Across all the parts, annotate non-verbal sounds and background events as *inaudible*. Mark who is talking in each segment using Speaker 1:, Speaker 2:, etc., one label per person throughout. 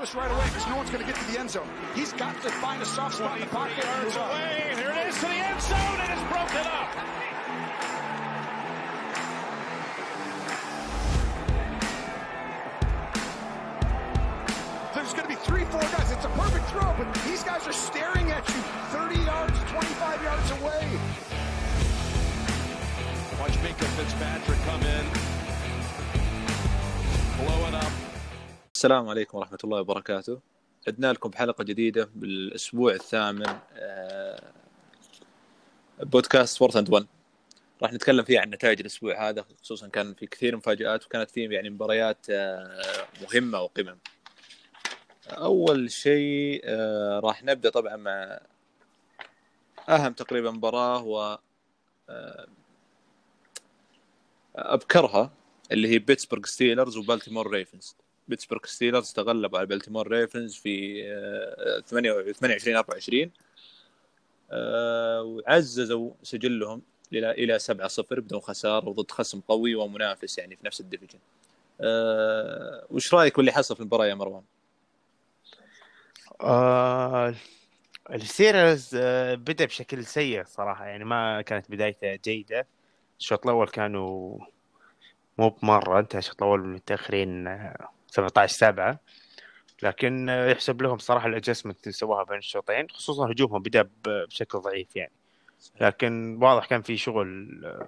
Speaker 1: Notice right away because no one's going to get to the end zone. He's got to find a soft spot in the pocket.
Speaker 2: yards away. Here it is to the end zone, it's broken up.
Speaker 1: There's going to be three, four guys. It's a perfect throw, but these guys are staring at you 30 yards, 25 yards away.
Speaker 2: Watch Minka Fitzpatrick come in, blow it up.
Speaker 3: السلام عليكم ورحمة الله وبركاته. عدنا لكم بحلقة جديدة بالأسبوع الثامن آه، بودكاست fourth and 1 راح نتكلم فيه عن نتائج الأسبوع هذا خصوصا كان في كثير مفاجآت وكانت فيه يعني مباريات آه، مهمة وقمم. أول شيء آه، راح نبدأ طبعا مع أهم تقريبا مباراة و أبكرها اللي هي بيتسبرغ ستيلرز وبالتيمور ريفنز بيتسبرغ ستيلرز تغلبوا على بالتيمور ريفنز في آه، 28 24 آه، وعززوا سجلهم إلى إلى 7 0 بدون خسارة وضد خصم قوي ومنافس يعني في نفس ال division. آه، وش رأيك باللي حصل في المباراة يا مروان؟
Speaker 4: آه الستيلرز آه بدأ بشكل سيء صراحة يعني ما كانت بدايته جيدة الشوط الأول كانوا مو بمرة انتهى الشوط الأول متاخرين آه 17 7 لكن يحسب لهم صراحة ال adjustment اللي سووها بين الشوطين خصوصا هجومهم بدأ بشكل ضعيف يعني. لكن واضح كان في شغل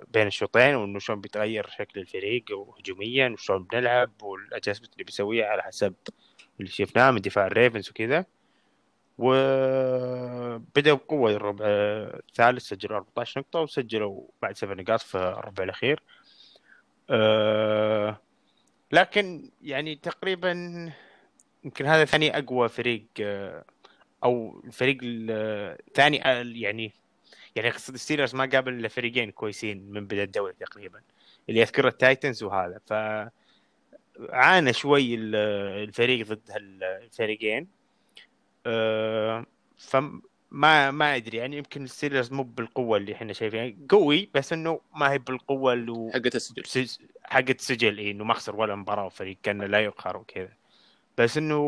Speaker 4: بين الشوطين وإنه شلون بيتغير شكل الفريق وهجوميا وشلون بنلعب وال adjustment اللي بيسويها على حسب اللي شفناه من دفاع الريفنز وكذا. وبدأوا بقوة الربع الثالث سجلوا 14 نقطة وسجلوا بعد سبع نقاط في الربع الأخير. أه لكن يعني تقريبا يمكن هذا ثاني أقوى فريق آه، أو الفريق الثاني آه، يعني يعني أقصد الستيلرز ما قابل إلا فريقين كويسين من بداية الدوري تقريبا اللي اذكره التايتنز وهذا. ف عانى شوي ال- الفريق ضد هالفريقين فما ما أدري يعني يمكن الستيلرز مو بالقوة اللي إحنا شايفينها قوي بس إنه ما هي بالقوة اللي
Speaker 3: حقت السجل.
Speaker 4: سج- حقت سجل إيه إنه ما خسر ولا مباراة وفريق كان لا يقهر وكذا. بس إنه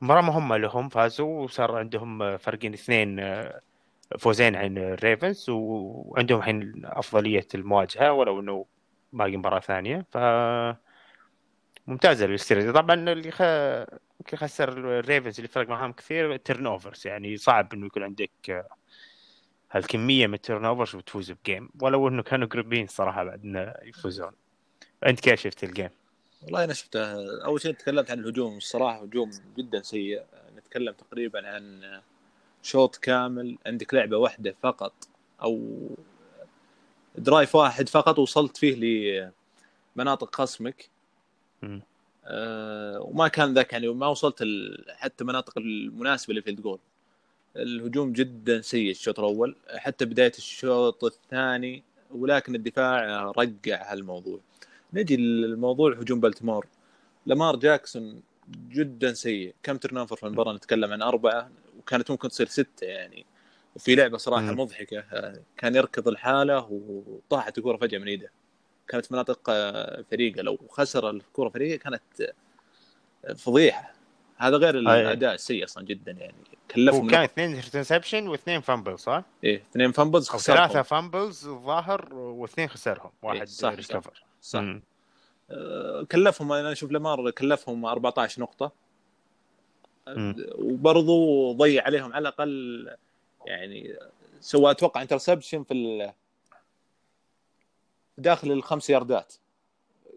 Speaker 4: مباراة مهمة لهم فازوا وصار عندهم فرقين اثنين فوزين عن الريفنز وعندهم الحين أفضلية المواجهة ولو إنه باقي مباراة ثانية. ف ممتازة للستيلرز طبعا اللي خ... خسر الريفنز اللي فرق معهم كثير turnovers يعني صعب إنه يكون عندك آه، هالكمية من ال turnovers وتفوز ب game ولو إنه كانوا قريبين صراحة بعد إنه يفوزون. أنت كيف شفت ال game؟
Speaker 3: والله أنا شفته. أول شيء تكلمت عن الهجوم. الصراحة هجوم جدا سيء. نتكلم تقريبا عن شوط كامل. عندك لعبة واحدة فقط أو drive واحد فقط وصلت فيه لمناطق خصمك. آه، وما كان ذاك يعني ما وصلت حتى مناطق المناسبة لل field goal الهجوم جدا سيء الشوط الأول حتى بداية الشوط الثاني ولكن الدفاع رجع هالموضوع. نجي للموضوع هجوم بالتيمور لامار جاكسون جدا سيء. كم turnover في المباراة؟ نتكلم عن أربعة وكانت ممكن تصير ستة يعني. وفي
Speaker 4: لعبة
Speaker 3: صراحة. مضحكة كان يركض لحاله وطاحت الكرة فجأة من إيده. كانت مناطق آه، فريقة. لو خسر الكرة فريقة كانت آه، فضيحة. هذا غير الأداء السيء أصلا جدا يعني. كلفهم
Speaker 4: وكان. اثنين interception واثنين fumble صح؟
Speaker 3: إيه اثنين
Speaker 4: fumbles
Speaker 3: خسرهم.
Speaker 4: ثلاثة fumbles الظاهر واثنين خسرهم. واحد
Speaker 3: إيه، صح،
Speaker 4: recover
Speaker 3: صح.
Speaker 4: مم.
Speaker 3: آه، كلفهم أنا أشوف لامار كلفهم 14
Speaker 4: نقطة.
Speaker 3: وبرضو ضيع عليهم على الأقل يعني سوى أتوقع interception في ال... داخل الخمس ياردات.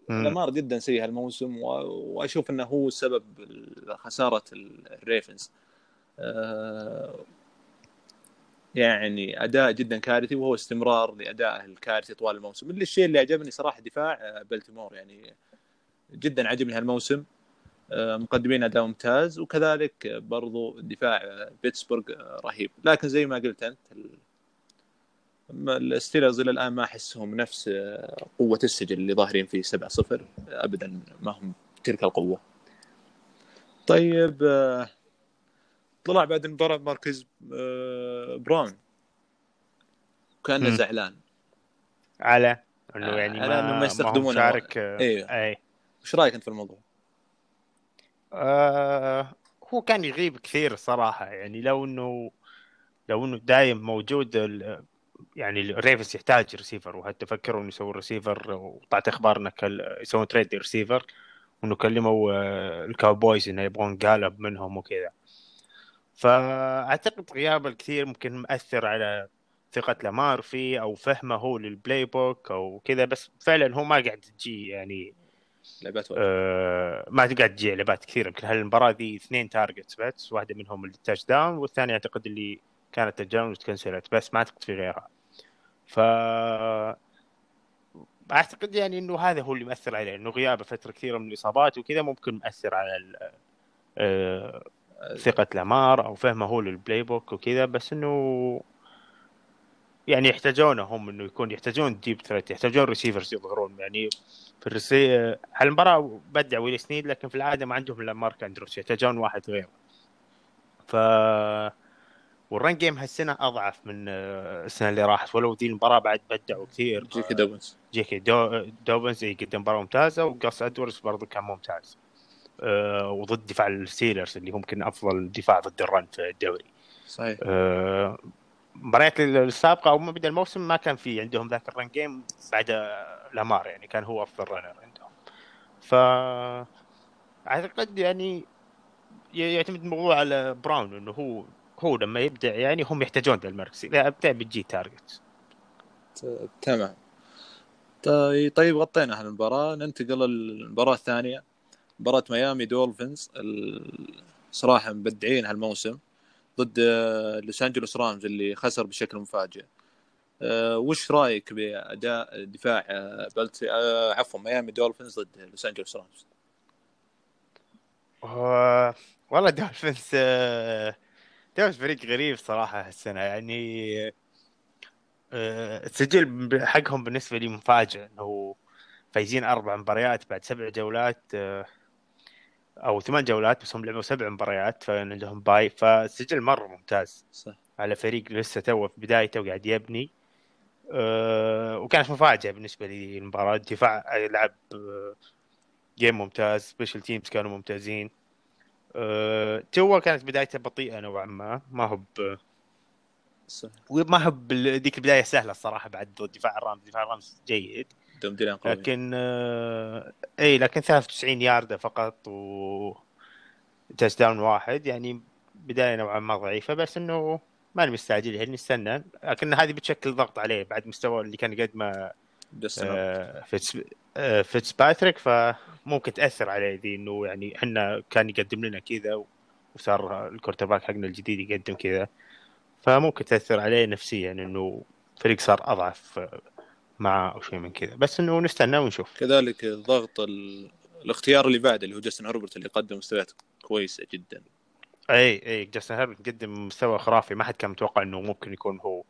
Speaker 3: لامار جدا سيء هالموسم. وأشوف إنه هو سبب خسارة الريفنز. آه، يعني أداء جدا كارثي وهو استمرار لادائه الكارثي طوال الموسم. اللي الشيء اللي عجبني صراحة دفاع آه، بلتيمور. يعني جدا عجبني هالموسم. آه، مقدمين أداء ممتاز وكذلك برضو دفاع بيتسبورغ آه، رهيب. لكن زي ما قلت أنت الستيلرز إلى الآن ما أحسهم نفس قوة السجل اللي ظاهرين فيه 7 0 ابدا ما هم تلك القوة. طيب طلع بعد المباراه ماركيز آه، براون. كأنه
Speaker 4: مم.
Speaker 3: زعلان.
Speaker 4: على إنه
Speaker 3: آه،
Speaker 4: يعني
Speaker 3: على إنه ما
Speaker 4: مشارك آه،
Speaker 3: أيوه.
Speaker 4: اي
Speaker 3: إيش رأيك أنت في الموضوع؟
Speaker 4: آه هو كان يغيب كثير الصراحه يعني لو انه لو إنه دايم موجود يعني الريفنز يحتاج ريسيفر وحتى فكروا انه يسووا ريسيفر وطلعت أخبار انه يسوون trade receiver وانه كلموا الكاوبويز إنه يبغون قالوب منهم وكذا. فأعتقد غياب الكثير ممكن مأثر على ثقة لامار فيه أو فهمه هو لل playbook أو كذا بس فعلا هو ما قاعد تجي يعني
Speaker 3: لعبات.
Speaker 4: آه ما قاعد تجي لعبات كثيرة. يمكن هالمباراة دي اثنين targets بس واحدة منهم ال touchdown والثانيه أعتقد اللي كانت down وتكنسلت بس ما أعتقد في غيرها. ف أعتقد يعني إنه هذا هو اللي مأثر عليه إنه غيابه فترة كثيرة من الإصابات وكذا ممكن مأثر على آه، ثقة لامار أو فهمه هو لل playbook وكذا بس إنه يعني يحتاجونه هم إنه يكون يحتاجون deep threat يحتاجون receivers يظهرون. يعني في الرسي على المباراة بدع ويلي سنيد لكن في العادة ما عندهم إلا مارك أندروس يحتاجون واحد غيره. ف وال run game هالسنة أضعف من آه، السنة اللي راحت ولو ذي المباراة بعد بدعوا كثير.
Speaker 3: جي كي دوبنز.
Speaker 4: جي كي دو دوبنز يقدم مباراة ممتازة وقاس ادوردز برضو كان ممتاز. أه وضد دفاع الستيلرز اللي ممكن أفضل دفاع ضد ال run في الدوري.
Speaker 3: صحيح.
Speaker 4: أه مباريات السابقة أو بدا الموسم ما كان في عندهم ذاك ال run game بعد لامار يعني كان هو أفضل runner عندهم. ف أعتقد يعني يعتمد الموضوع على براون إنه هو هو لما يبدع يعني هم يحتاجون ذا المركز. إذا ابدع بتجي
Speaker 3: target تمام. طيب طيب غطينا هالمباراة ننتقل للمباراة الثانية. مباراة ميامي دولفينز ال- صراحة مبدعين هالموسم ضد لوس أنجلوس رامز اللي خسر بشكل مفاجئ. آه، وش رأيك بأداء دفاع آه، بلت آه، عفوا ميامي دولفينز ضد لوس أنجلوس رامز؟
Speaker 4: والله دولفينز دولفينز فريق غريب صراحة هالسنة يعني آه، السجل حقهم بالنسبة لي مفاجئ إنه فايزين أربع مباريات بعد سبع جولات آه، أو ثمان جولات بس هم لعبوا سبع مباريات فعندهم bye فالسجل مرة ممتاز.
Speaker 3: صح.
Speaker 4: على فريق لسه توه في بدايته وقاعد يبني أه وكانت مفاجأة بالنسبة لي المباراة. الدفاع لعب game ممتاز special teams كانوا ممتازين. أه توا كانت بدايته بطيئة نوعا ما. ما هو ب-
Speaker 3: صح.
Speaker 4: ما هو بال- ذيك البداية سهلة الصراحة بعد ضد دفاع الرامز دفاع الرامز جيد. لكن آه إي لكن 93 ياردة فقط و touchdown واحد. يعني بداية نوعا ما ضعيفة بس إنه ما مستعجل يعني نستنى لكن هذه بتشكل ضغط عليه بعد مستوى اللي كان يقدمه فيتس آه فيتس باتريك فممكن تأثر عليه ذي إنه يعني إحنا كان يقدم لنا كذا وصار ال quarterback حقنا الجديد يقدم كذا. فممكن تأثر عليه نفسيا إنه فريق صار أضعف آه، معه أو شيء من كذا. بس إنه نستنى ونشوف.
Speaker 3: كذلك ضغط ال... الاختيار اللي بعده اللي هو جاستن هربرت اللي قدم مستويات كويسة جدا.
Speaker 4: أي أي جاستن هيربرت قدم مستوى خرافي. ما حد كان متوقع إنه ممكن يكون هو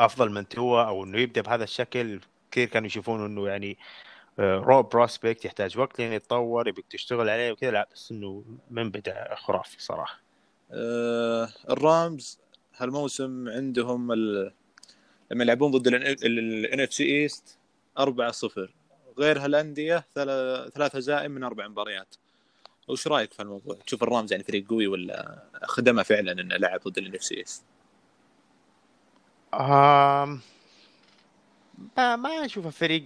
Speaker 4: أفضل من توا أو إنه يبدأ بهذا الشكل. كثير كانوا يشوفون إنه يعني raw prospect يحتاج وقت لين يتطور يبيك تشتغل عليه وكذا. لا بس إنه من بدأ خرافي صراحة.
Speaker 3: آه الرامز هالموسم عندهم ال... لما يلعبون ضد ال NFC East 4 0 غير هالأندية ثل- ثلاث هزائم من أربع مباريات. وش رأيك في الموضوع؟ تشوف الرامز يعني فريق قوي ولا خدمه فعلا إنه لعب ضد ال NFC East؟
Speaker 4: آم ما ما اشوفه فريق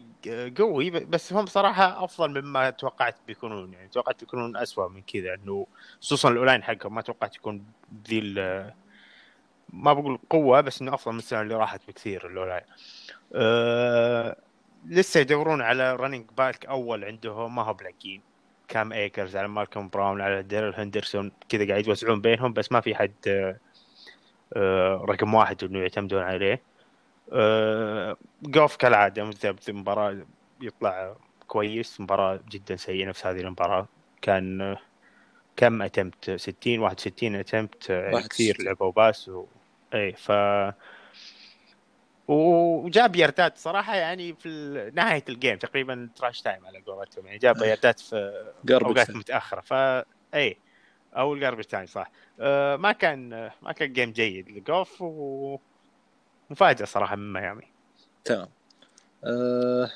Speaker 4: قوي بس هم صراحة أفضل مما توقعت بيكونون. يعني توقعت بيكونون اسوء من كذا إنه خصوصا ال O-line حقهم ما توقعت يكون ذي ما بقول قوة بس إنه أفضل من السنة اللي راحت بكثير ال O-line أه لسه يدورون على running back أول عندهم ما هو بلاقين كام ايكرز على مالكوم براون على ديرل هندرسون كذا قاعد يوزعون بينهم بس ما في حد آه، آه، رقم واحد انه يعتمدون عليه آه، جوف كالعادة مذبذب في مباراه يطلع كويس مباراة جدا سيئة نفس هذه المباراة كان آه، كم attempt 60 61 attempt
Speaker 3: 61.
Speaker 4: كثير لعبوا pass و... اي ف وجاب ياردات صراحة يعني في نهاية الجيم تقريبا trash time على قولتهم يعني جاب. ياردات في
Speaker 3: Garbage أوقات.
Speaker 4: متأخرة ف اي أو ال garbage time صح. آه، ما كان ما كان game جيد لجوف و مفاجأة صراحة من ميامي
Speaker 3: تمام. آه...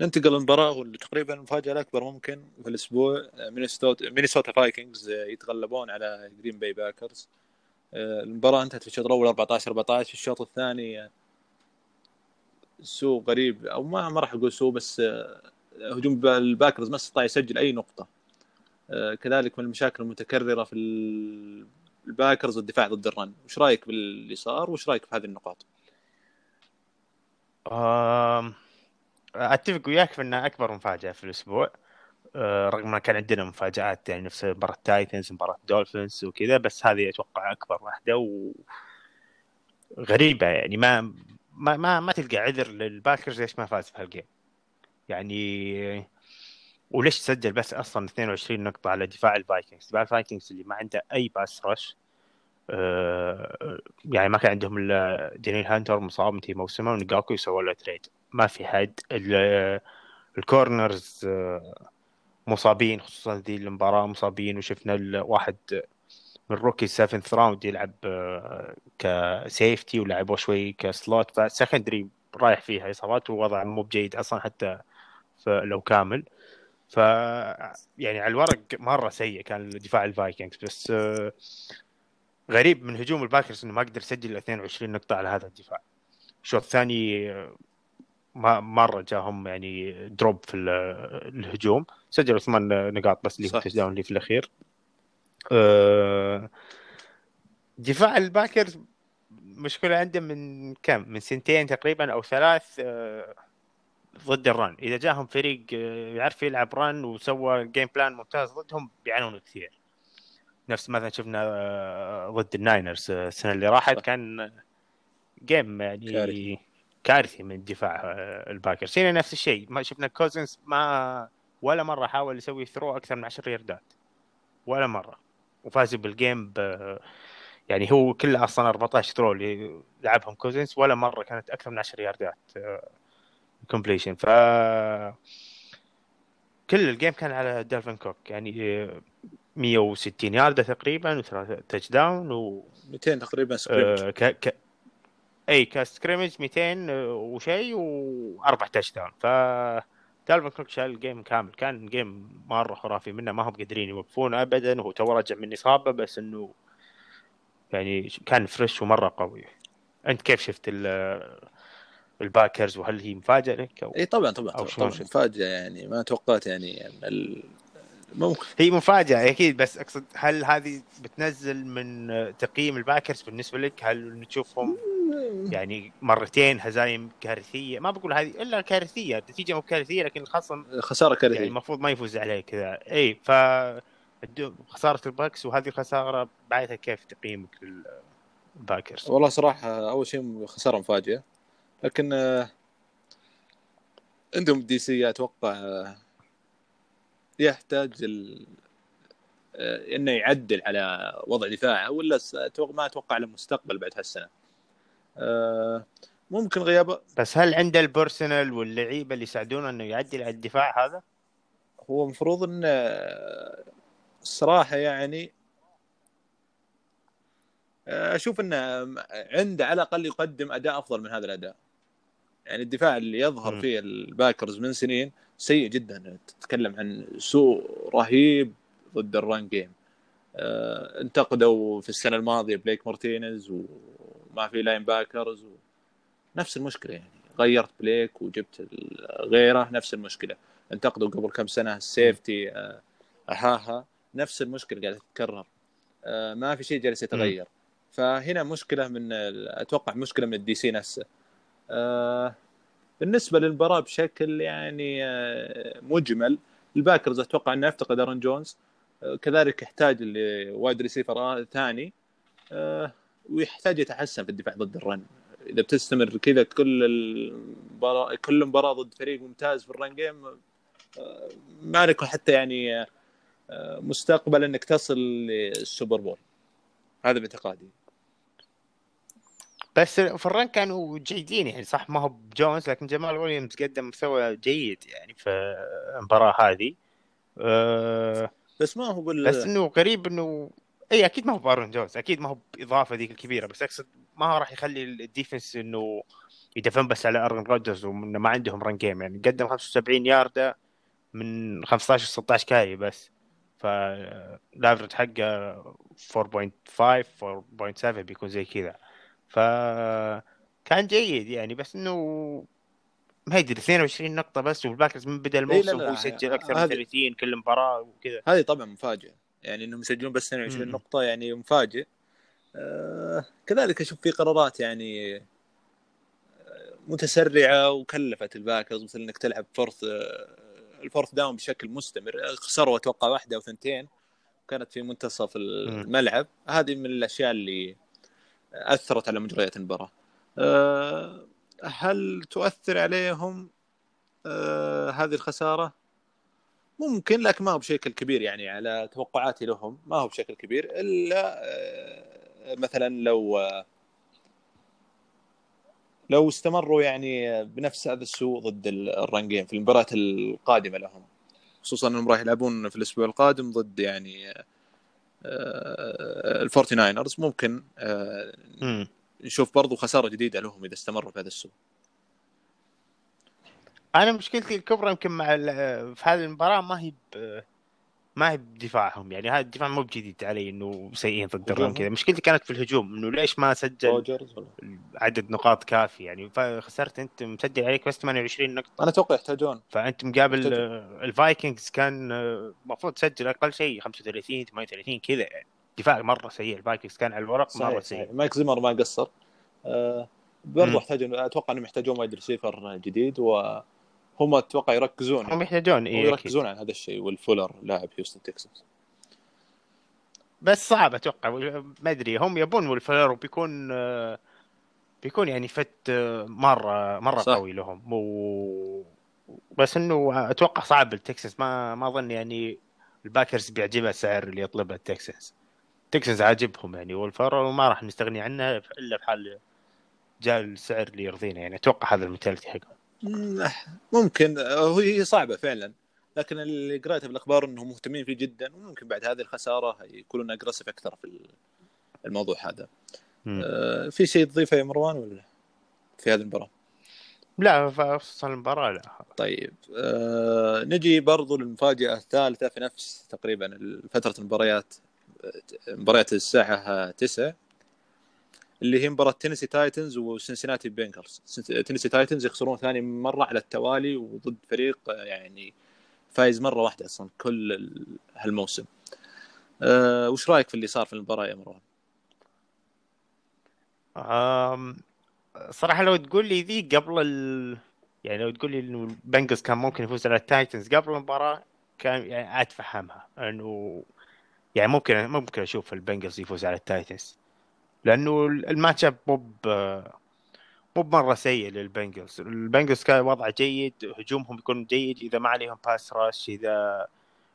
Speaker 3: ننتقل للمباراة واللي تقريبا المفاجأة الأكبر ممكن في الأسبوع مينيسوتا مينيسوتا فايكنجز يتغلبون على جرين باي باكرز المباراة انتهت في الشوط الأول 14 14 في الشوط الثاني سوء غريب أو ما ما راح أقول سوء بس هجوم الباكرز ما استطاع يسجل أي نقطة. كذلك من المشاكل المتكررة في الباكرز الدفاع ضد ال run. وش رأيك باللي صار وش رأيك في هذه النقاط؟
Speaker 4: أتفق وياك في انها أكبر مفاجأة في الأسبوع. آه، رغم ما كان عندنا مفاجآت يعني نفس مباراة تايتنز مباراه دولفينز وكذا بس هذه أتوقع أكبر واحدة و غريبه يعني. ما ما ما, ما تلقى عذر للباكرز ليش ما فاز في هال game يعني وليش سجل بس أصلا 22 نقطة على دفاع الفايكنجز؟ دفاع الفايكنجز اللي ما عنده أي pass rush آه، يعني ما كان عندهم إلا دينيل هانتر مصاب انتهي موسمه ونقاكو يسووا له trade ما في حد. ال corners آه، مصابين خصوصا ذي المباراة مصابين وشفنا واحد من rookie seventh round يلعب آه، ك safety ولعبوا شوي ك slot ف secondary رايح فيها إصابات ووضع مو بجيد أصلا حتى لو كامل. ف يعني على الورق مرة سيء كان دفاع الفايكنجز بس غريب من هجوم الباكرز إنه ما قدر يسجل 22 نقطة على هذا الدفاع. الشوط الثاني ما مرة جاهم يعني drop في الهجوم. سجلوا ثمان نقاط بس اللي هو down اللي في الأخير. أه دفاع الباكرز مشكلة عنده من كم؟ من سنتين تقريبا أو ثلاث ضد ال run. إذا جاهم فريق آه، يعرف يلعب run وسوى game plan ممتاز ضدهم بيعانون كثير. نفس مثلا شفنا آه، ضد الناينرز آه، السنة اللي راحت كان game يعني كارثي, كارثي من دفاع الباكرز. هنا نفس الشيء. ما شفنا كوزنز ما ولا مرة حاول يسوي throw أكثر من 10 ياردات. ولا مرة. وفازوا بال game ب يعني هو كله أصلا 14 throw اللي لعبهم كوزنز ولا مرة كانت أكثر من 10 ياردات. completion ف كل ال game كان على دالفن كوك يعني 160 ياردة تقريبا وثلاثة touchdown و
Speaker 3: 200 تقريبا scrimmage
Speaker 4: آه ك... ك... أي ك scrimmage 200 وشيء وأربع touchdown ف دالفن كوك شال ال game كامل. كان game مرة خرافي. منه ما هم قادرين يوقفونه ابدا. وهو تو رجع من إصابة بس إنه يعني كان fresh ومرة قوي. أنت كيف شفت الباكرز وهل هي مفاجأة لك
Speaker 3: أو إي طبعا طبعا أو طبعا مفاجأة يعني. ما توقعت يعني ال...
Speaker 4: ممكن. هي مفاجأة أكيد بس أقصد هل هذه بتنزل من تقييم الباكرز بالنسبة لك؟ هل نشوفهم يعني مرتين هزايم كارثية؟ ما بقول هذه إلا كارثية النتيجة مو كارثية لكن الخصم
Speaker 3: خسارة كارثية.
Speaker 4: يعني المفروض ما يفوز عليه كذا. إي ف خسارة الباكرز وهذه الخسارة بعدها كيف تقييمك للباكرز؟
Speaker 3: والله صراحة أول شيء خسارة مفاجئه لكن آه، عندهم DC أتوقع آه، يحتاج ال... آه، إنه يعدل على وضع دفاعه ولا ما أتوقع له مستقبل بعد هالسنة ممكن غياب
Speaker 4: بس هل عنده البرسونال واللعيبة اللي يساعدونه إنه يعدل على الدفاع هذا؟
Speaker 3: هو المفروض إنه الصراحه يعني أشوف إنه عنده على الأقل يقدم أداء أفضل من هذا الأداء يعني الدفاع اللي يظهر فيه الباكرز من سنين سيء جدا. تتكلم عن سوء رهيب ضد ال run game آه انتقدوا في السنة الماضية بليك مارتينيز وما في linebackers و... نفس المشكلة يعني. غيرت بليك وجبت غيره نفس المشكلة. انتقدوا قبل كم سنة ال safety آه ها ها نفس المشكلة قاعدة تتكرر. آه ما في شيء جالس يتغير. فهنا مشكلة من أتوقع مشكلة من ال DC نفسه. بالنسبة للمباراه بشكل يعني آه، مجمل. الباكرز أتوقع إنه يفتقد أرون جونز. آه، كذلك يحتاج ل wide receiver ثاني. ويحتاج يتحسن في الدفاع ضد ال run. إذا بتستمر كذا كل المباراه كل مباراة ضد فريق ممتاز في ال run game ما لك حتى يعني مستقبل إنك تصل لل Super Bowl. هذا باعتقادي.
Speaker 4: بس في ال run كانوا جيدين يعني صح؟ ما هو بجونز لكن جمال ويليامز قدم مستوى جيد يعني في المباراة هذه. أه
Speaker 3: بس ما هو بال
Speaker 4: بس إنه غريب إنه إي أكيد ما هو بأرون جونز أكيد ما هو بإضافة ذيك الكبيرة بس أقصد ما هو راح يخلي ال defense إنه ي defend بس على أرون رودجرز وما عندهم run game يعني. قدم 75 ياردة من 15 16 carry بس. فال average حقه 4.5 4.7 بيكون زي كذا. ف كان جيد يعني بس إنه ما ادري 22 نقطة بس والباكرز من بدأ الموسم
Speaker 3: إيه، لا،
Speaker 4: هو يسجل أكثر
Speaker 3: هذه-
Speaker 4: من 30 كل مباراة وكذا.
Speaker 3: هذه طبعا مفاجئه يعني إنهم يسجلون بس 22
Speaker 4: مم.
Speaker 3: نقطة يعني مفاجئ. آه كذلك أشوف في قرارات يعني آه، متسرعة وكلفت الباكرز مثل إنك تلعب fourth ال fourth down بشكل مستمر. خسروا أتوقع واحدة أو ثنتين كانت في منتصف الملعب. هذه من الأشياء اللي أثرت على مجريات المباراة. آه، هل تؤثر عليهم آه، هذه الخسارة؟ ممكن لكن ما هو بشكل كبير يعني على توقعاتي لهم. ما هو بشكل كبير إلا آه، مثلا لو لو استمروا يعني بنفس هذا السوء ضد الران جيم في المباريات القادمة لهم. خصوصا إنهم راح يلعبون في الأسبوع القادم ضد يعني الفورتي ناينرز ممكن آه،. نشوف برضو خسارة جديدة لهم إذا استمروا في هذا السوء
Speaker 4: أنا مشكلتي الكبرى يمكن مع ال- في هذه المباراة ما هي ب- ما هي بدفاعهم يعني هذا الدفاع مو بجديد علي إنه سيئين ضد ال
Speaker 3: run؟
Speaker 4: كذا. مشكلتي كانت في الهجوم إنه ليش ما سجل عدد نقاط كافي يعني. فخسرت أنت مسجل عليك بس 28 نقطة.
Speaker 3: أنا أتوقع يحتاجون.
Speaker 4: فأنت مقابل الفايكنجز كان آه، المفروض تسجل أقل شيء 35 38 كذا. يعني دفاع مرة سيء الفايكنجز كان على الورق
Speaker 3: مرة
Speaker 4: سيء.
Speaker 3: مايك زيمر ما قصر. آه برضو. يحتاجون أتوقع إنهم يحتاجون wide receiver جديد وهم أتوقع يركزون
Speaker 4: هم يحتاجون اي أكيد.
Speaker 3: ويركزون على هذا الشيء ويل فولر لاعب هيوستن تكساس.
Speaker 4: بس صعب أتوقع ما أدري. هم يبون ويل فولر وبيكون آه، بيكون يعني fit آه، مرة مرة
Speaker 3: صح.
Speaker 4: قوي لهم. و... بس إنه أتوقع صعب التكسنز. ما ما أظن يعني الباكرز بيعجبها السعر اللي يطلبه التكسنز. التكسنز عاجبهم يعني ويل فولر وما راح نستغني عنه إلا في حال جاء السعر اللي يرضينا يعني. أتوقع هذا ال mentality
Speaker 3: حقهم. ممكن هي صعبة فعلا لكن اللي قرأته بالاخبار إنهم مهتمين فيه جدا وممكن بعد هذه الخسارة يكونون aggressive أكثر في الموضوع هذا. آه، في شيء تضيفه يا مروان ولا في هذه المباراة؟
Speaker 4: لا خصوصا المباراة لا
Speaker 3: طيب آه نجي برضو للمفاجأة الثالثة في نفس تقريبا فترة المباريات مباريات الساعة 9 اللي هي مباراة تينيسي تايتنز وسنسيناتي بنجلز تينيسي تايتنز يخسرون ثاني مرة على التوالي وضد فريق آه، يعني فايز مرة واحدة أصلا كل ال- هالموسم. آه وش رأيك في اللي صار في المباراة يا مروان؟
Speaker 4: أم... صراحة لو تقول لي ذي قبل ال... يعني لو تقول لي إنه البنجلز كان ممكن يفوز على التايتنز قبل المباراة كان يعني أتفهمها. إنه يعني ممكن ممكن أشوف البنجلز يفوز على التايتنز. لأنه ال match up مو مو بمرة سيء للبنجلز. البنجلز كان وضعه جيد هجومهم يكون جيد. إذا ما عليهم pass rush إذا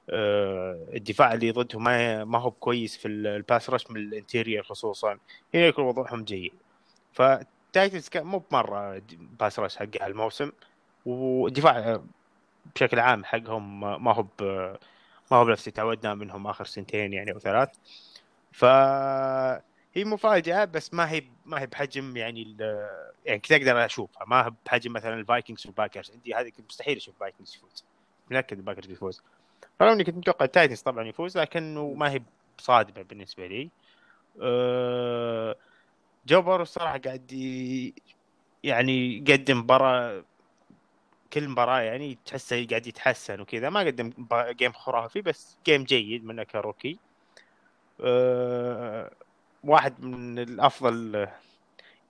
Speaker 4: آه، الدفاع اللي ضدهم ما هو كويس في ال- ال pass rush من ال interior خصوصا هنا يكون وضعهم جيد. فتايتنز كان مو بمرة pass rush حق الموسم والدفاع بشكل عام حقهم ما هو ما هو بنفس تعودنا منهم آخر سنتين يعني أو ثلاث. ف هي مفاجأة بس ما هي ما هي بحجم يعني يعني أقدر أشوفها. ما هي بحجم مثلا الفايكنجز والباكرز. عندي هذه مستحيل أشوف فايكنجز يفوز. متأكد الباكرز يفوز. رغم إني كنت متوقع التايتنز طبعا يفوز لكنه ما هي صادمة بالنسبة لي. أه جو بورو الصراحة قاعد يعني يقدم مباراة كل مباراة يعني تحسه قاعد يتحسن وكذا. ما قدم game خرافي بس game جيد منه ك rookie أه واحد من الأفضل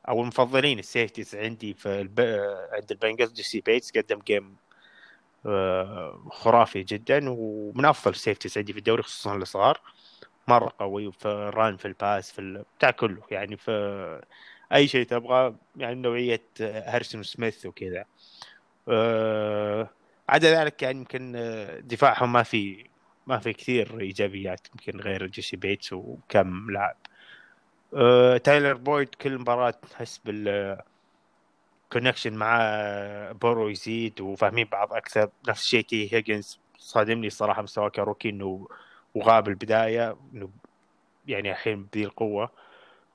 Speaker 4: أو المفضلين ال safeties عندي في الب... عند البنجلز جيسي بيتس قدم game آه، خرافي جدا ومن أفضل ال safeties عندي في الدوري خصوصا الصغار مرة قوي في ال run في ال pass في بتاع كله. يعني في أي شيء تبغى يعني نوعية هاريسون سميث وكذا. آه، عدا ذلك يعني يمكن دفاعهم ما في ما في كثير إيجابيات يمكن غير جيسي بيتس وكم لاعب. آه، تايلر بويد كل مباراة تحس بال connection مع بورو يزيد وفاهمين بعض أكثر. نفس الشيء تي هيجنز صادمني الصراحه مستواه ك rookie إنه وغاب البداية إنه يعني الحين بذي القوة.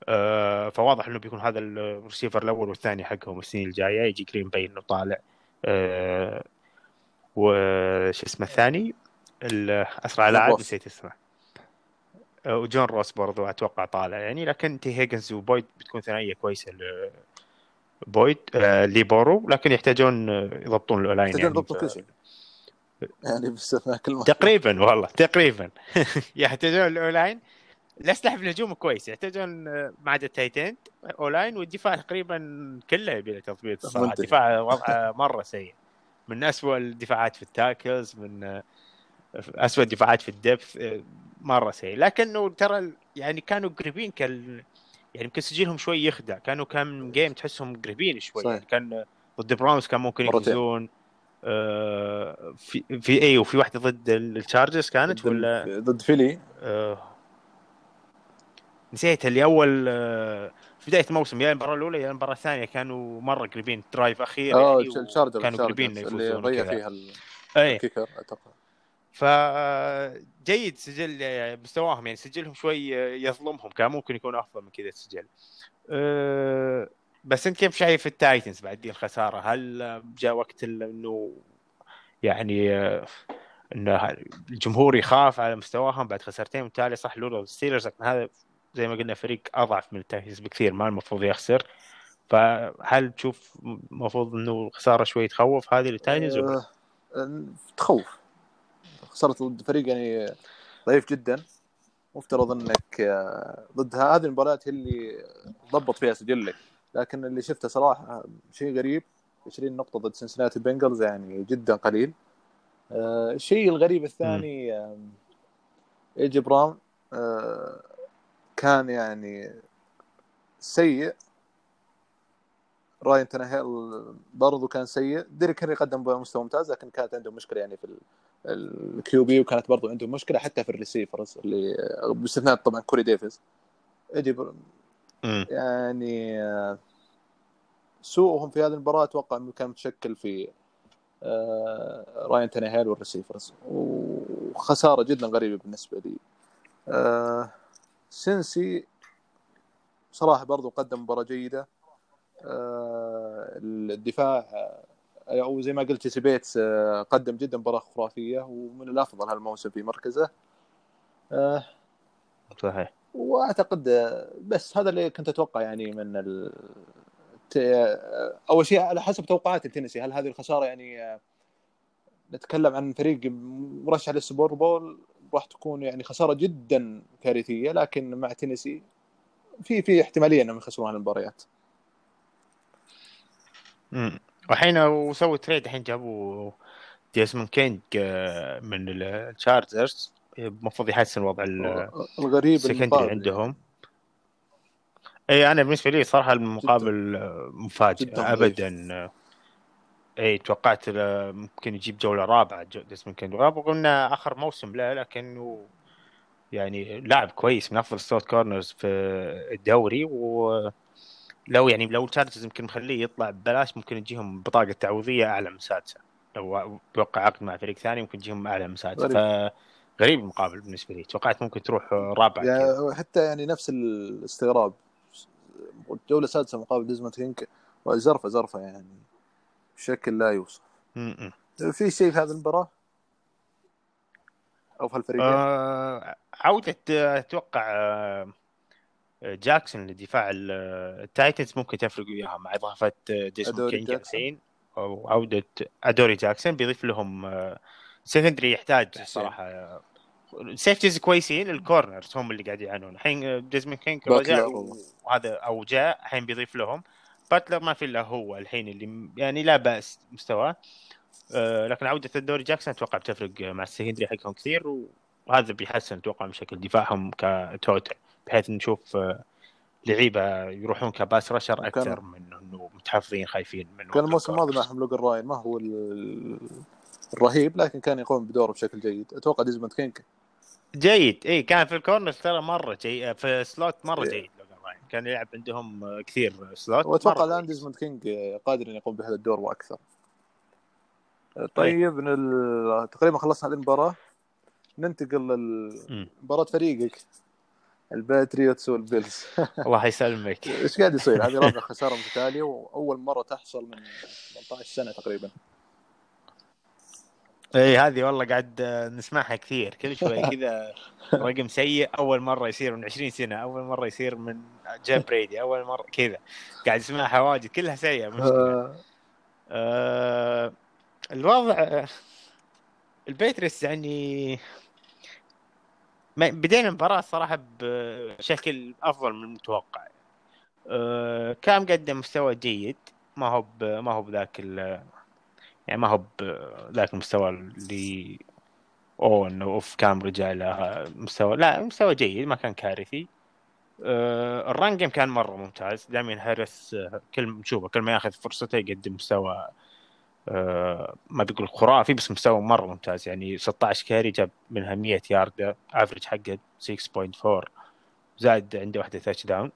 Speaker 4: آه، فواضح إنه بيكون هذا الريسيفر الأول والثاني حقهم السنين الجاية. اي جي جرين باين إنه طالع آه، وش اسمه الثاني؟ ال- أسرع لاعب. نسيت اسمه. آه، وجون روس برضو أتوقع طالع. يعني لكن تي هيجنز وبويد بتكون ثنائية كويسة ل- بويد آه، لبورو لكن يحتاجون آه، يضبطون ال O-line
Speaker 3: يحتاجون
Speaker 4: يعني.
Speaker 3: كل شيء. يعني باستثناء كل
Speaker 4: تقريبا والله تقريبا. *laughs* يحتاجون ال O-line الأسلحة في الهجوم كويس يحتاجون آه، ما عدا ال tight end O-line والدفاع تقريبا كله يبي له تضبيط الصراحه. الدفاع *laughs* وضعه مرة سيء. من أسوأ الدفاعات في ال tackles من أسوأ الدفاعات في ال depth آه، مرة سيء. لكنه ترى يعني كانوا قريبين كال يعني يمكن سجلهم شوي يخدع. كانوا كم game تحسهم قريبين شوي.
Speaker 3: صحيح.
Speaker 4: يعني كان ضد براونز كان ممكن. يفوزون آه، في في اي وفي واحدة ضد التشارجرز كانت
Speaker 3: ضد
Speaker 4: ولا؟
Speaker 3: ضد فيلي
Speaker 4: آه، نسيت اللي أول آه، في بداية الموسم يا المباراة الأولى يا المباراة الثانية كانوا مرة قريبين. drive أخير
Speaker 3: آه
Speaker 4: يعني كانوا قريبين إنه
Speaker 3: اللي
Speaker 4: يفوزون
Speaker 3: ضيع. فيها
Speaker 4: اي
Speaker 3: ال kicker أتوقع.
Speaker 4: فجيد سجل يعني مستواهم يعني سجلهم شوي يظلمهم كان ممكن يكون أفضل من كذا السجل أه بس أنت كيف شايف التايتنز بعد دي الخسارة؟ هل جاء وقت إنه يعني آه، إنه الجمهور يخاف على مستواهم بعد خسارتين متتاليه صح لولا الستيلرز؟ لكن هذا زي ما قلنا فريق أضعف من التايتنز بكثير ما المفروض يخسر. فهل تشوف المفروض إنه الخسارة شوي تخوف هذه للتايتنز؟
Speaker 3: آه، تخوف. خسرت ضد فريق يعني ضعيف جدا. مفترض إنك آه، ضد هذه المباريات هي اللي ضبط فيها سجلك لكن اللي شفته صراحة شيء غريب. 20 نقطة ضد سنسناتي بنجلز يعني جدا قليل. آه، الشيء الغريب الثاني اي جي براون آه، كان يعني سيء. راين تنهيل برضو كان سيء. ديريك هنري قدم بمستوى ممتاز لكن كانت عنده مشكلة يعني في ال QB وكانت برضو عنده مشكلة حتى في ال receivers اللي باستثناء طبعا كوري ديفيز. بر-
Speaker 4: مم.
Speaker 3: يعني سوءهم في هذه المباراة أتوقع إنه كان متشكل في آه، راين تنهيل وال receivers. وخسارة جدا غريبة بالنسبة لي. آه، Cincy صراحة برضو قدم مباراة جيدة. آه، الدفاع أو زي ما قلت جيسي بيتس آه، قدم جدا مباراة خرافية ومن الأفضل هالموسم في مركزه. آه،
Speaker 4: صحيح.
Speaker 3: وأعتقد آه، بس هذا اللي كنت أتوقع يعني من ال... أول شيء على حسب توقعات تينيسي هل هذه الخسارة يعني نتكلم عن فريق مرشح لل Super Bowl راح تكون يعني خسارة جدا كارثية لكن مع تينيسي في في احتمالية إنهم يخسرون المباريات.
Speaker 4: امم والحين وسووا trade الحين جابوا جيسمون كينج آه، من ال Chargers المفروض يحسن وضع ال-
Speaker 3: الغريب
Speaker 4: ال
Speaker 3: secondary
Speaker 4: عندهم. إي أنا بالنسبة لي صراحة المقابل آه، مفاجئ. ابدا. إي توقعت آه، ممكن يجيب جولة رابعة جيسمون كينج. رغم إنه آخر موسم له لكنه يعني لاعب كويس من أفضل slot corners في الدوري ولو يعني لو ال Chargers يمكن مخليه يطلع ببلاش ممكن يجيهم بطاقة تعويضية أعلى من سادسة. لو وقع عقد مع فريق ثاني ممكن يجيهم أعلى من سادسة.
Speaker 3: غريب.
Speaker 4: فغريب المقابل بالنسبة لي. توقعت ممكن تروح رابع.
Speaker 3: يعني حتى يعني نفس الاستغراب. الجوله السادسه مقابل ديزموند كينج زرفه زرفة يعني بشكل لا يوصف. في شيء في هذه المباراة؟ أو في هالفريقين؟
Speaker 4: آه، عودة آه، أتوقع آه، جاكسون لدفاع ال- Titans ممكن تفرق وياها مع إضافة آه،
Speaker 3: ديزموند
Speaker 4: كينج. الحين أو عودة أدوري جاكسون بيضيف لهم secondary يحتاج
Speaker 3: تحسين.
Speaker 4: صراحة. safeties كويسين ال corners هم اللي قاعد يعانون. الحين كينج
Speaker 3: باتلر
Speaker 4: رجع
Speaker 3: و-
Speaker 4: وهذا أو جاء الحين بيضيف لهم. باتلر ما في إلا هو الحين اللي يعني لا بأس مستواه. آه، لكن عودة أدوري جاكسون أتوقع بتفرق مع ال secondary حقهم كثير وهذا بيحسن أتوقع من شكل دفاعهم ك total. بحيث نشوف آه، لعيبة يروحون ك pass rusher أكثر من إنه متحفظين خايفين من
Speaker 3: كان الموسم الماضي معهم لوجان راين ما هو ال- الرهيب لكن كان يقوم بدوره بشكل جيد أتوقع ديزموند كينج
Speaker 4: جيد اي كان في ال corner ترى مرة جيد في slot مرة
Speaker 3: إيه.
Speaker 4: جيد راين. كان يلعب عندهم آه، كثير slot
Speaker 3: وأتوقع
Speaker 4: الآن.
Speaker 3: ديزموند كينج قادر ان يقوم بهذا الدور وأكثر طيب من ال... تقريبا خلصنا هذه المباراة ننتقل. لمباراه فريقك ال Patriots وال Bills. *laughs*
Speaker 4: الله يسلمك.
Speaker 3: إيش قاعد يصير؟ هذه رابع *laughs* خسارة متتالية وأول مرة تحصل من 18 سنة تقريبا.
Speaker 4: اي هذه والله قاعد نسمعها كثير. كل شوي *laughs* كذا رقم سيء أول مرة يصير من 20 سنة أول مرة يصير من جاء بريدي أول مرة كذا. قاعد اسمعها واجد كلها سيئة مشكله آه. الوضع ال Patriots يعني بدينا المباراة صراحة بشكل أفضل من المتوقع. أه كام قدم مستوى جيد. ما هو ما هو بذاك يعني ما هو بذاك المستوى اللي اوه انه off كان رجع له مستوى لا مستوى جيد ما كان كارثي. أه ال run game كان مرة ممتاز. داميان هاريس كل نشوفه كل ما ياخذ فرصته يقدم مستوى ما بيقول خرافي بس مستوى مرة ممتاز. يعني 16 carry جاب منها 100 yard average حقه 6.4 زاد عنده واحدة touchdown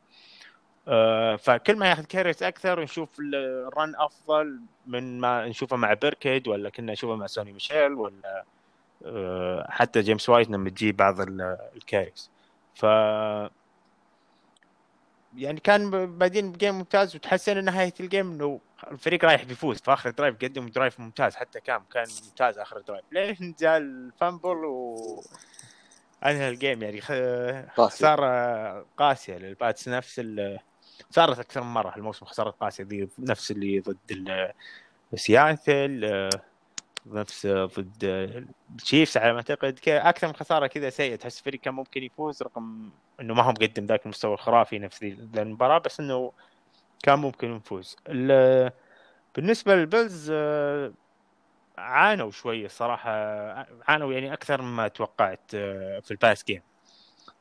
Speaker 4: أه فكل ما ياخذ carries أكثر نشوف ال run أفضل من ما نشوفه مع بيركيد ولا كنا نشوفه مع سوني ميشيل ولا أه حتى جيمس وايت لما تجيب بعض ال carries ف يعني كان بادين ب game ممتاز وتحسن نهاية ال game إنه الفريق رايح بيفوز في آخر drive قدم drive ممتاز حتى كام كان ممتاز آخر drive لين جاء ال fumble و أنهى ال game يعني خسارة قاسية لل Pats نفس صارت أكثر من مرة الموسم خسارة قاسية دي نفس اللي ضد سياتل نفس ضد ال Chiefs على ما أعتقد. أكثر من خسارة كذا سيئة. تحس الفريق كان ممكن يفوز رغم إنه ما هو مقدم ذاك المستوى الخرافي نفس المباراة بس إنه كان ممكن نفوز بالنسبة لل Bills عانوا شوي الصراحه عانوا يعني أكثر مما توقعت في ال pass game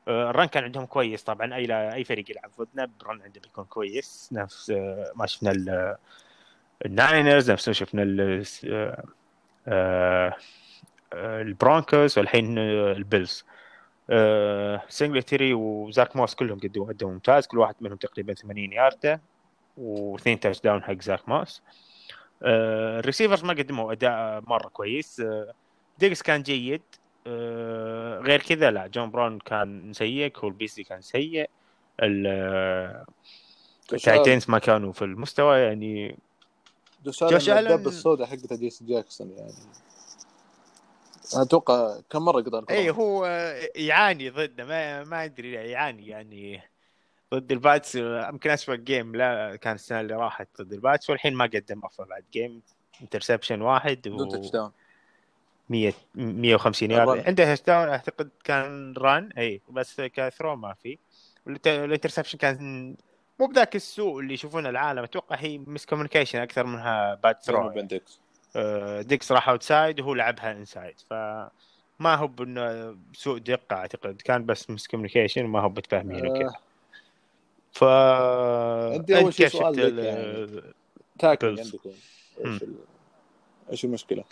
Speaker 4: ال run كان عندهم كويس طبعا. أي أي فريق يلعب ضدنا ال run عنده بيكون كويس. نفس ما شفنا ال Niners نفس ما شفنا ال Broncos والحين ال Bills. سينجلتري وزاك موس كلهم قدموا اداء ممتاز. كل واحد منهم تقريبا 80 ياردة واثنين touchdown حق زاك موس. ال receivers ما قدموا أداء مرة كويس. ديقز كان جيد. غير كذا لا جون براون كان سيء كول بيسلي كان سيء. ال tight ends ما كانوا في المستوى يعني
Speaker 3: جوش الن الدب السوداء حقت جي سي جاكسون يعني؟ أتوقع كم مرة قدر
Speaker 4: اي هو يعاني ضده ما ما أدري يعاني يعني ضد الباتس يمكن اسوء game لا كام السنة اللي راحت ضد الباتس والحين ما قدم افضل بعد game interception واحد
Speaker 3: و... touchdown
Speaker 4: 100 150 يارد. عنده touchdown أعتقد كان run اي بس ك throw ما في. ال interception كان مو بذاك السوء اللي يشوفونه العالم. أتوقع هي miscommunication أكثر منها bad throw. ديكس ديكس راح outside وهو لعبها inside فما هو بإنه سوء دقة أعتقد. كان بس miscommunication وما هو متفاهمين وكذا. آه. ف
Speaker 3: عندي أول شيء سؤال يعني. tackle عندكم. إيش إيش المشكلة؟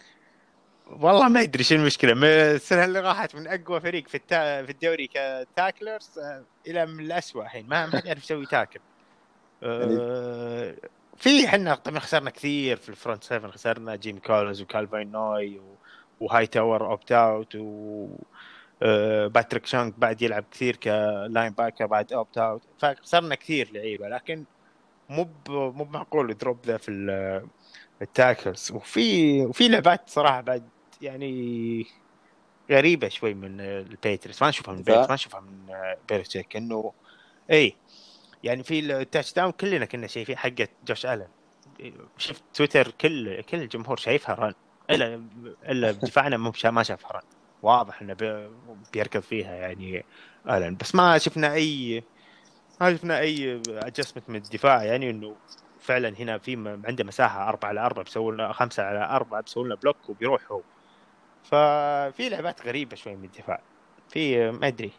Speaker 4: والله ما ادري شو المشكلة. السنة اللي راحت من أقوى فريق في التا... في الدوري ك tacklers آه، إلى من الاسوء الحين. ما حد يعرف يسوي tackle. يعني. في إحنا طبعا خسرنا كثير في ال front seven خسرنا جيمي كولنز وكايل فان نوي و... وهاي تاور opt out و أه... باتريك تشانغ بعد يلعب كثير ك linebacker بعد opt out. فخسرنا كثير لعيبة لكن مو مو معقول drop ذا في ال tackles. وفي وفي لعبات صراحة بعد يعني غريبة شوي من البيتريوتس. ما نشوفها من بيت ما نشوفها من بيلتشيك إنه اي يعني في ال touchdown كلنا كنا شايفين حقة جوش ألن. شفت تويتر كل كل الجمهور شايفها run. الا إلا بدفاعنا ما شافها run. واضح إنه بيركض فيها يعني ألن. بس ما شفنا اي ما شفنا أي adjustment من الدفاع يعني إنه فعلا هنا في عنده مساحة 4 على 4 بيسوي لنا 5 على 4 بيسوي لنا block وبيروح هو ففي لعبات غريبة شوي من الدفاع. في ما أدري.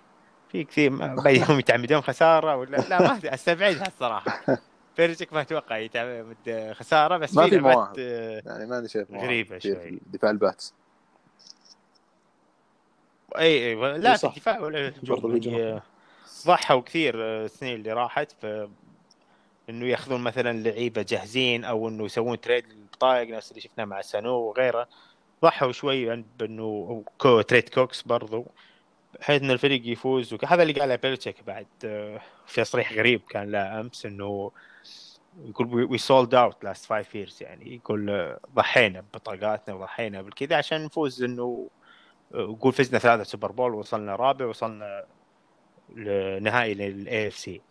Speaker 4: في كثير بينهم يتعمدون خسارة ولا لا ما أستبعدها الصراحة. بيلتشيك ما أتوقع يتعمد خسارة بس
Speaker 3: ما في لعبات يعني ماني شايف
Speaker 4: غريبة شوي.
Speaker 3: دفاع الباتس.
Speaker 4: أي أي لا في الدفاع ولا الهجوم ضحوا كثير السنين اللي راحت ف إنه يأخذون مثلا لعيبة جاهزين أو إنه يسوون trade للبطايق نفس اللي شفناه مع سانو وغيره. ضحوا شوي بإنه كو trade كوكس برضو. بحيث إن الفريق يفوز وهذا اللي قاله بيلتشيك بعد آه، في تصريح غريب كان له أمس إنه يقول we sold out last five years يعني يقول آه، ضحينا ببطاقاتنا وضحينا بالكذا عشان نفوز إنه آه، يقول فزنا ثلاثة Super Bowl وصلنا رابع وصلنا لنهائي لل AFC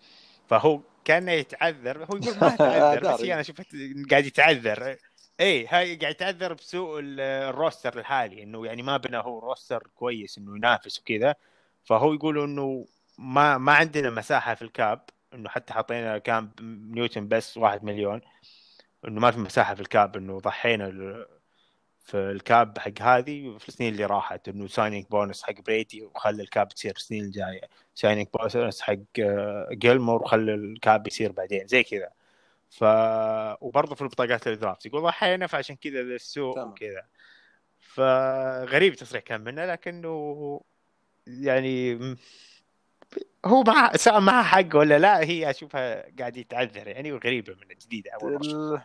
Speaker 4: فهو كانه يتعذر هو يقول ما *laughs* يتعذر بس أنا شفت قاعد يتعذر. اي هاي قاعد يتعذر بسوء ال roster الحالي إنه يعني ما بنى هو roster كويس إنه ينافس وكذا. فهو يقول إنه ما ما عندنا مساحة في ال cap إنه حتى حطينا كام نيوتن بس واحد مليون إنه ما في مساحة في ال cap إنه ضحينا في ال cap حق هذه في السنين اللي راحت إنه signing bonus حق برادي وخلى ال cap تصير السنين الجاية. signing bonus حق جيلمور وخلى ال cap يصير بعدين زي كذا. ف وبرضه في البطاقات ال draft يقول ضحينا فعشان كذا السوء وكذا. فغريب التصريح كان منه لكنه يعني هو مع سواء معها حق ولا لا هي أشوفها قاعد يتعذر يعني وغريبة من جديدة أول ال...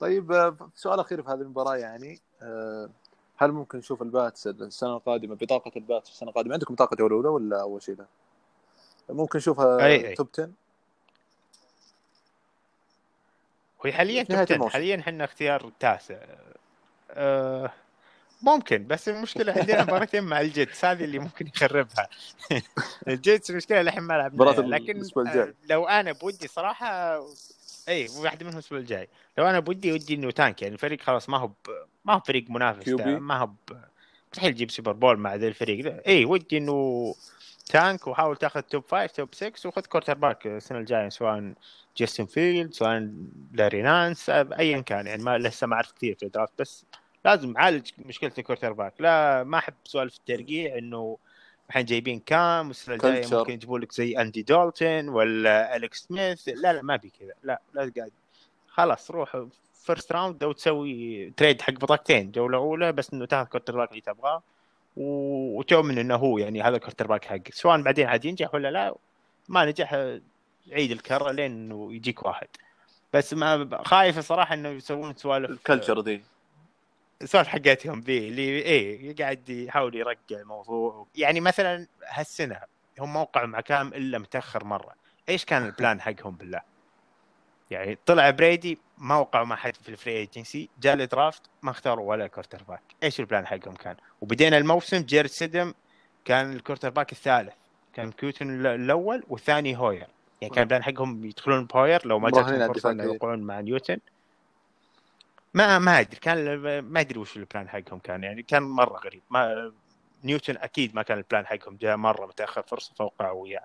Speaker 3: طيب سؤال أخير في هذه المباراة يعني آه، هل ممكن نشوف الباتس السنة القادمة؟ بطاقة الباتس السنة القادمة. عندكم بطاقة أولى ولا أول شيء؟ لا؟ ممكن نشوفها. top 10
Speaker 4: هو حاليا top حاليا إحنا اختيار تاسع. أه ممكن بس المشكلة عندنا *laughs* مباراتين مع الجيتس هذه اللي ممكن يخربها. *laughs* الجيتس المشكلة الحين ما لعبنا لكن آه، لو أنا بودي صراحة اي واحدة منهم الأسبوع الجاي. لو أنا بودي ودي إنه tank. يعني الفريق خلاص ما هو ب... ما هو فريق منافس ما هو ب... مستحيل يجيب Super Bowl مع ذا الفريق. اي ودي إنه tank وحاول تاخذ top 5 top 6 وخذ quarterback السنة الجاية سواء جاستن فيلدز سواء تري لانس ايا كان يعني ما لسه ما اعرف كثير في ال draft بس لازم عالج مشكلة ال quarterback. لا ما أحب سوالف الترقيع إنه الحين جايبين كام والسنة الجاية ممكن يجيبوا لك زي أندي دولتون ولا الكس سميث. لا لا ما بي كذا. لا لا قاعد خلاص روح first round أو تسوي trade حق بطاقتين جولة أولى بس إنه تاخذ quarterback اللي تبغاه. وتؤمن إنه هو يعني هذا ال quarterback حقك سواء بعدين عاد ينجح ولا لا ما نجح عيد الكره لين يجيك واحد. بس ما خايف الصراحه إنه يسوون سوالف
Speaker 3: ال culture ذي.
Speaker 4: السوالف حقتهم ذي اللي إيه قاعد يحاول يرجع الموضوع. يعني مثلا هالسنة هم موقعوا مع كام إلا متأخر مرة. إيش كان ال plan حقهم بالله؟ يعني طلع برادي ما وقعوا مع حد في ال free agency جاء ال draft ما اختاروا ولا quarterback إيش ال plan حقهم كان؟ وبدينا الموسم جاريت ستيدم كان ال quarterback الثالث. كان نيوتن الأول والثاني هوير. يعني كان ال plan حقهم يدخلون بهوير لو ما جاتهم فرصة إنه يوقعون مع نيوتن. ما ما أدري كان ما أدري وش ال plan حقهم كان. يعني كان مرة غريب. ما نيوتن أكيد ما كان ال plan حقهم جاء مرة متاخر فرصة فوقعوا وياه.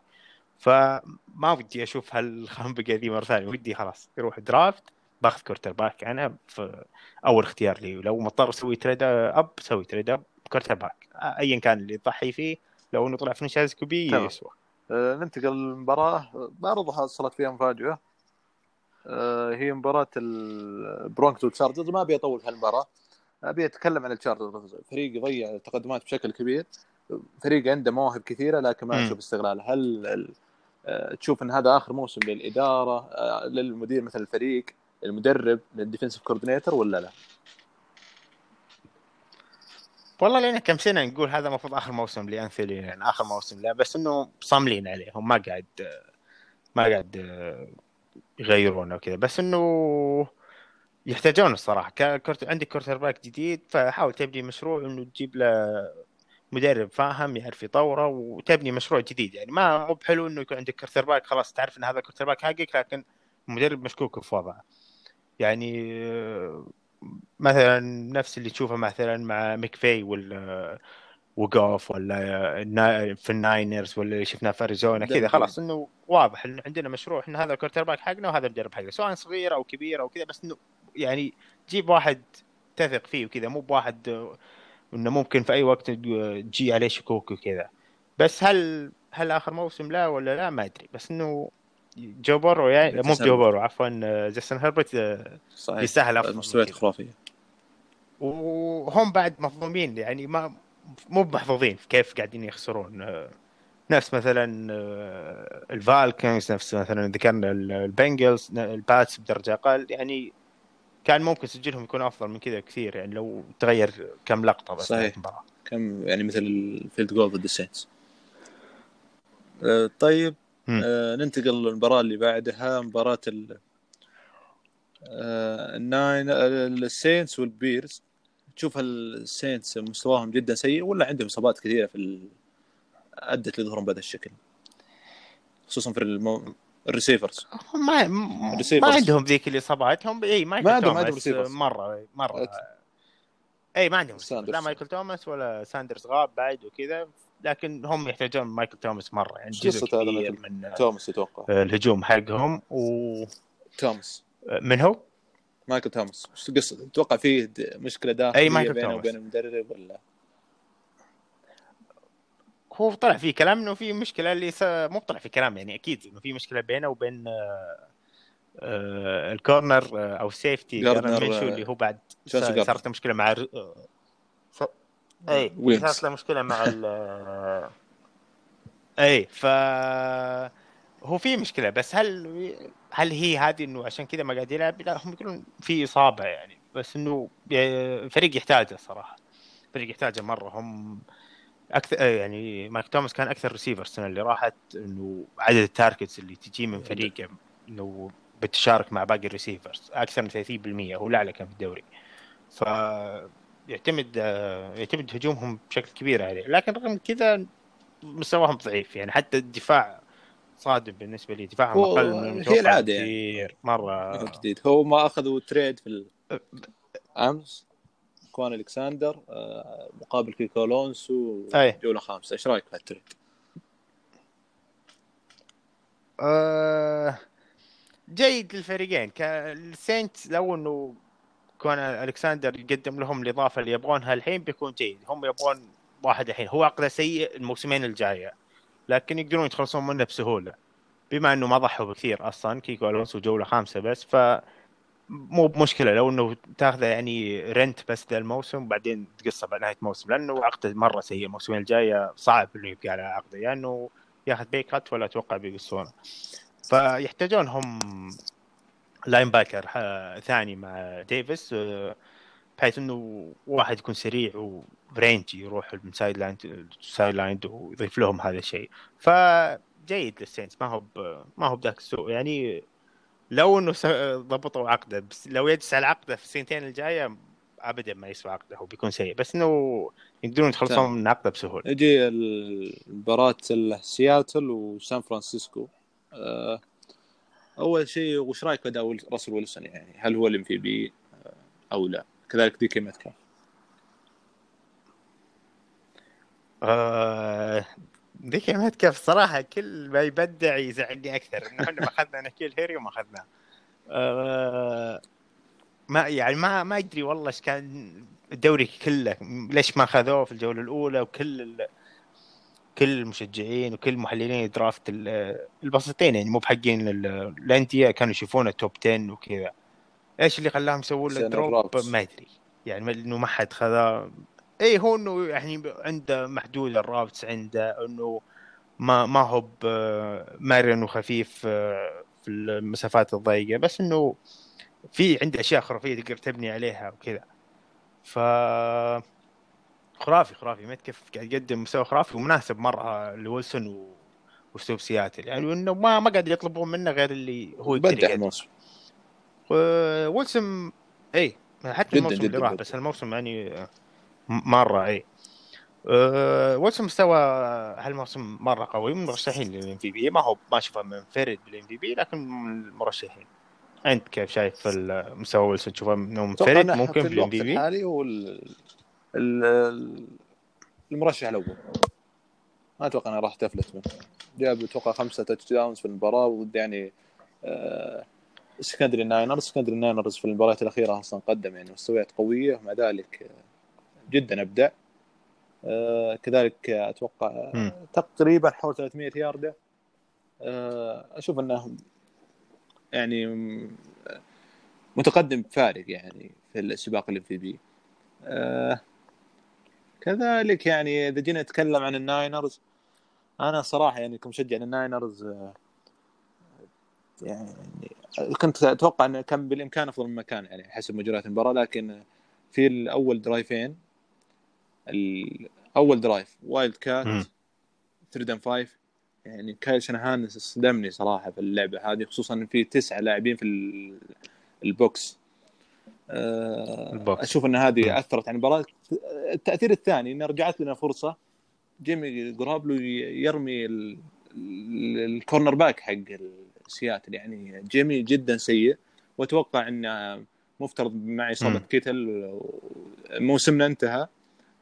Speaker 4: فما ودي أشوف هالخنبقة ذي مرة ثانية. ودي خلاص يروح draft باخذ quarterback أنا في أول اختيار لي. لو مضطر أسوي trade up سوي trade up quarterback ايا كان اللي تضحي فيه لو إنه طلع franchise QB يسوى.
Speaker 3: أه ننتقل للمباراة. برضه حصلت فيها مفاجأة. أه هي مباراة البرونكوز والتشارجرز ما أبي أطول في هالمباراة. أبي أتكلم عن التشارجرز فريق يضيع تقدمات بشكل كبير. فريق عنده مواهب كثيرة لكن ما أشوف استغلال. هل آه، تشوف إن هذا آخر موسم للإدارة آه، للمدير مثل الفريق المدرب لل defensive coordinator ولا لا؟
Speaker 4: والله لنا كم سنة نقول هذا المفروض آخر موسم لانثوني يعني آخر موسم له بس إنه صاملين عليه. هم ما قاعد ما قاعد يغيرونه وكذا بس إنه يحتاجون الصراحة. كورت عندك quarterback جديد فحاول تبني مشروع إنه تجيب له مدرب فاهم يعرف يطوره وتبني مشروع جديد. يعني ما هو بحلو إنه يكون عندك quarterback خلاص تعرف إن هذا ال quarterback حقك لكن المدرب مشكوك في وضعه. يعني مثلا نفس اللي تشوفه مثلا مع ميكفي ولا وقوف ولا في الناينرز ولا اللي شفناه في أريزونا كذا خلاص إنه واضح انه عندنا مشروع إحنا هذا ال quarterback حقنا وهذا المدرب حقنا سواء صغير أو كبير أو كذا بس إنه يعني جيب واحد تثق فيه وكذا مو بواحد إنه ممكن في أي وقت تجي عليه شكوك وكذا. بس هل هل آخر موسم لا ولا لا؟ ما أدري. بس إنه جو بورو يعني مو جو بورو عفوا جاستن هربرت آه، يستاهل أفضل
Speaker 3: مستويات خرافيه
Speaker 4: وهم بعد مظلومين يعني ما مو محظوظين كيف قاعدين يخسرون. آه، نفس مثلا آه، الفالكنز نفس مثلا ذكرنا البنجلز الباتس بدرجة أقل يعني كان ممكن سجلهم يكون أفضل من كذا كثير يعني لو تغير كم لقطة بس
Speaker 3: صحيح. كم يعني مثل ال field goal ضد السينتس آه، طيب. آه، ننتقل للمباراة اللي بعدها مباراة ال آه، الناين آه، السينتس والبيرز. تشوف السينتس مستواهم جدا سيء ولا عندهم إصابات كثيرة في ال... أدت لظهورهم بهذا الشكل؟ خصوصا في المو... ال receivers.
Speaker 4: هم ما ما. عندهم ذيك الاصابات هم إي مايكل
Speaker 3: ما عندهم-
Speaker 4: توماس
Speaker 3: ما.
Speaker 4: مرة مرة.
Speaker 3: أت-
Speaker 4: إي ما عندهم
Speaker 3: ساندرز.
Speaker 4: لا مايكل توماس ولا ساندرز غاب بعد وكذا لكن هم يحتاجون مايكل توماس مرة. يعني جزء كبير من
Speaker 3: توماس أتوقع
Speaker 4: الهجوم حقهم و
Speaker 3: توماس.
Speaker 4: من هو؟
Speaker 3: مايكل توماس. إيش قصة؟ أتوقع فيه مشكلة داخلية
Speaker 4: أي مايكل
Speaker 3: بينه
Speaker 4: توماس.
Speaker 3: وبين المدرب ولا؟
Speaker 4: هو طلع في كلام إنه في مشكلة اللي س... مو طلع في كلام يعني أكيد إنه في مشكلة بينه وبين آه، آه، ال corner
Speaker 3: آه،
Speaker 4: أو safety
Speaker 3: آه،
Speaker 4: اللي هو بعد. صارت له مشكلة مع ف... اي
Speaker 3: ويليامز.
Speaker 4: صارت له مشكلة مع ال *laughs* اي ف هو في مشكلة بس هل هل هي هذه إنه عشان كذا ما قاعد يلعب؟ لا هم يقولون في إصابة يعني بس إنه فريق يحتاجه صراحة فريق يحتاجه مرة هم أكثر يعني مايك توماس كان أكثر ريسيفر السنة اللي راحت إنه عدد ال targets اللي تجي من فريقه إنه بتشارك مع باقي ال receivers أكثر من 30% هو الأعلى كان في الدوري. ف يعتمد آه، يعتمد هجومهم بشكل كبير عليه. لكن رغم كذا مستواهم ضعيف يعني حتى الدفاع صادم بالنسبة لي. دفاعهم أقل من
Speaker 3: هي
Speaker 4: المتوقع
Speaker 3: العادة يعني.
Speaker 4: كثير مرة.
Speaker 3: جديد هو ما أخذوا trade في ال- أمس؟ كوان الكساندر آه، مقابل كيكو
Speaker 4: ألونسو.
Speaker 3: جولة خامسة. إيش رأيك في ال trade؟
Speaker 4: آه، جيد للفريقين. كالسينتس لو إنه كوان الكساندر يقدم لهم الإضافة اللي يبغونها الحين بيكون جيد. هم يبغون واحد الحين. هو عقده سيء الموسمين الجاية لكن يقدرون يتخلصون منه بسهولة. بما إنه ما ضحوا بكثير أصلا كيكو ألونسو جولة خامسة بس ف مو بمشكلة لو إنه تاخذه يعني rent بس ذا الموسم وبعدين تقصه بعد نهاية الموسم لأنه عقده مرة سيء الموسمين الجاية صعب إنه يبقى على عقده يا يعني إنه ياخذ pay cut ولا أتوقع بيقصونه. فيحتاجون هم linebacker ح- ثاني مع ديفيس آه، بحيث إنه واحد يكون سريع و range يروح من sideline sideline ويضيف لهم هذا الشيء. فجيد للسينتس ما هو ما هو بذاك السوء. يعني لو إنه س- ضبطوا عقده بس لو يجلس على عقده في السنتين الجاية ابدا ما يسوى عقده هو بيكون سيء بس إنه يقدرون يتخلصون
Speaker 3: تمام.
Speaker 4: من عقده بسهولة.
Speaker 3: يجي المباراة سياتل وسان فرانسيسكو. آه، أول شيء وش رأيك باداء راسل ويلسون؟ يعني هل هو ال MVP أو لا؟ كذلك دي كي ميتكاف
Speaker 4: آه، دي كي ميتكاف صراحة كل ما يبدع يزعلني أكثر. إنه إحنا ما أخذنا نكيل هيري وما أخذناه آه، ما يعني ما ما أدري والله إيش كان الدوري كله. ليش ما أخذوه في الجولة الأولى؟ وكل ال... كل المشجعين وكل محللين draft ال- البسيطين يعني مو بحقين ال- الأندية كانوا يشوفونه top 10 وكذا. إيش اللي خلاهم يسوون له
Speaker 3: drop.
Speaker 4: ما أدري. يعني إنه ما حد خذاه. اي هو إنه يعني عنده محدود ال routes عنده إنه ما ما هو مرن وخفيف آه، في المسافات الضيقة بس إنه في عنده أشياء خرافية تقدر تبني عليها وكذا. ف خرافي خرافي. ما كيف قاعد يقدم مستوى خرافي ومناسب مرة لويلسون و... واسلوب سياتل. يعني إنه ما ما قاعد يطلبون منه غير اللي هو يقدر
Speaker 3: بدع
Speaker 4: و- ويلسون اي حتى الموسم اللي راح. بس الموسم يعني آه، مرة إي. أه مستوى هالموسم؟ مرة قوي من المرشحين لل MVP ما هو ما أشوفه منفرد بال MVP لكن من المرشحين. أنت كيف شايف مستوى ويلسون تشوفه
Speaker 3: إنه
Speaker 4: منفرد ممكن
Speaker 3: في
Speaker 4: ال MVP
Speaker 3: الحالي هو ال- ال- ال- المرشح الأول. ما أتوقع إنه راح تفلت منه. جاب أتوقع خمسة touchdowns في المباراة وضد يعني آه secondary Niners secondary Niners في المباريات الأخيرة أصلا قدم يعني مستويات قوية مع ذلك آه، جدا أبدع. آه كذلك
Speaker 4: أتوقع.
Speaker 3: تقريبا حول 300 ياردة. آه أشوف إنه يعني متقدم بفارق يعني في السباق ال MVP. آه كذلك يعني إذا جينا نتكلم عن ال Niners أنا صراحة يعني كمشجع لل Niners يعني كنت أتوقع انه كان بالإمكان أفضل مما كان يعني حسب مجريات المباراة لكن في الأول drive ين أول drive wildcat
Speaker 4: مم.
Speaker 3: third and five يعني كايل شنهان صدمني صراحة في اللعبة هذه خصوصا ان في تسعه لاعبين في ال- ال box آه،
Speaker 4: ال
Speaker 3: box. أشوف إن
Speaker 4: مم.
Speaker 3: هذه أثرت على المباراة التأثير الثاني انه رجعت لنا فرصة جيمي جرابلو يرمي ال- ال- ال cornerback حق سياتل يعني جيمي جدا سيء وأتوقع إنه مفترض مع
Speaker 4: إصابة.
Speaker 3: كيتل موسمنا انتهى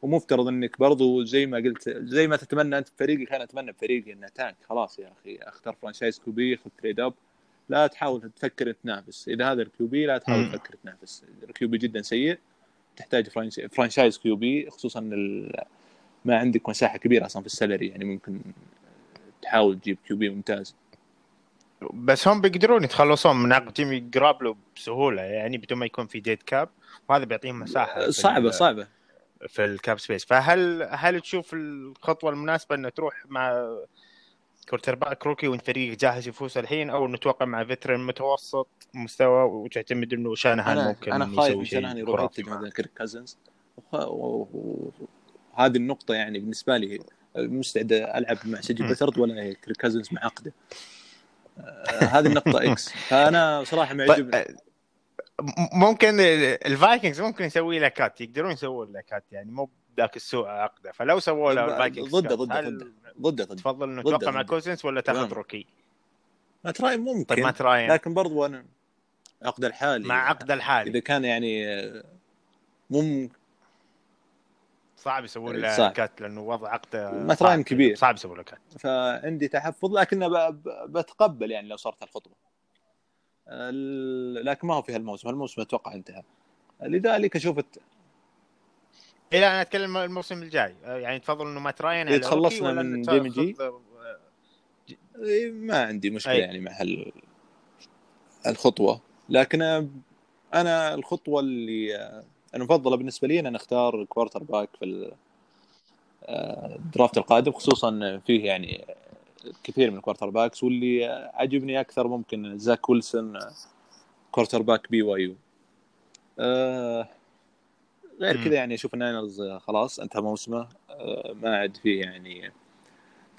Speaker 3: ومفترض إنك برضو زي ما قلت زي ما تتمنى أنت بفريقك أنا أتمنى بفريقي إنه tank. خلاص يا أخي أختار franchise QB خذ trade up لا تحاول تفكر تنافس. إذا هذا ال QB لا تحاول. تفكر تنافس. ال QB جدا سيء. تحتاج franch- franchise QB خصوصا ما عندك مساحة كبيرة أصلا في ال salary يعني ممكن تحاول تجيب QB ممتاز.
Speaker 4: بس هم بيقدرون يتخلصون من عقد جيمي جرابلو بسهولة يعني بدون ما يكون في dead cap وهذا بيعطيهم
Speaker 3: مساحة.
Speaker 4: صعبة
Speaker 3: صعبة.
Speaker 4: في الكاب سبيس فهل هل تشوف الخطوة المناسبة إنه تروح مع كورتر باك روكي وانت فريقك جاهز يفوز الحين أو نتوقع مع فترن متوسط مستوى وتعتمد إنه شانهان
Speaker 3: أنا
Speaker 4: ممكن
Speaker 3: أنا خايف
Speaker 4: يسوي
Speaker 3: من
Speaker 4: شيء
Speaker 3: شنهان يروح يتجه. مثلا كيرك كازنز وهذه النقطة يعني بالنسبة لي مستعد ألعب مع سجل. بثرد ولا كيرك كازنز مع عقده آه، هذه النقطة إكس *laughs* فأنا صراحة ما يعجبني
Speaker 4: طيب، م- ممكن ال- الفايكنجز ممكن يسوي له كات يقدرون يسوون له كات يعني مو ذاك السوء عقده فلو سووا له الفايكنجز
Speaker 3: ضده- ضده- ضده. ضده
Speaker 4: تفضل
Speaker 3: إنه
Speaker 4: توقع مع. كوزنس ولا تاخذ. روكي؟
Speaker 3: ما تراي ممكن
Speaker 4: طيب ما تراين
Speaker 3: لكن برضو أنا عقد الحالي
Speaker 4: مع عقد الحالي
Speaker 3: إذا كان يعني مم
Speaker 4: صعب يسوون له. كات لأنه وضع عقده
Speaker 3: ما
Speaker 4: صعب.
Speaker 3: تراين كبير.
Speaker 4: صعب يسوون له كات
Speaker 3: فعندي تحفظ لكن بتقبل يعني لو صارت الخطوة ال- لكن ما هو في هالموسم هالموسم أتوقع انتهى لذلك أشوف الت-
Speaker 4: إلى أنا أتكلم الموسم الجاي يعني تفضل إنه ما تراين على
Speaker 3: تخلصنا من جيمي جي؟ إيه، ما عندي مشكلة
Speaker 4: أي.
Speaker 3: يعني مع هال الخطوة لكن أنا الخطوة اللي أنا مفضله بالنسبة لي إن أختار quarterback في آه، ال draft القادم خصوصا فيه يعني كثير من ال quarterbacks واللي عجبني أكثر ممكن زاك ويلسون quarterback BYU. آه، غير. كذا يعني أشوف ال Niners خلاص انتهى موسمه. آه، ما عاد فيه يعني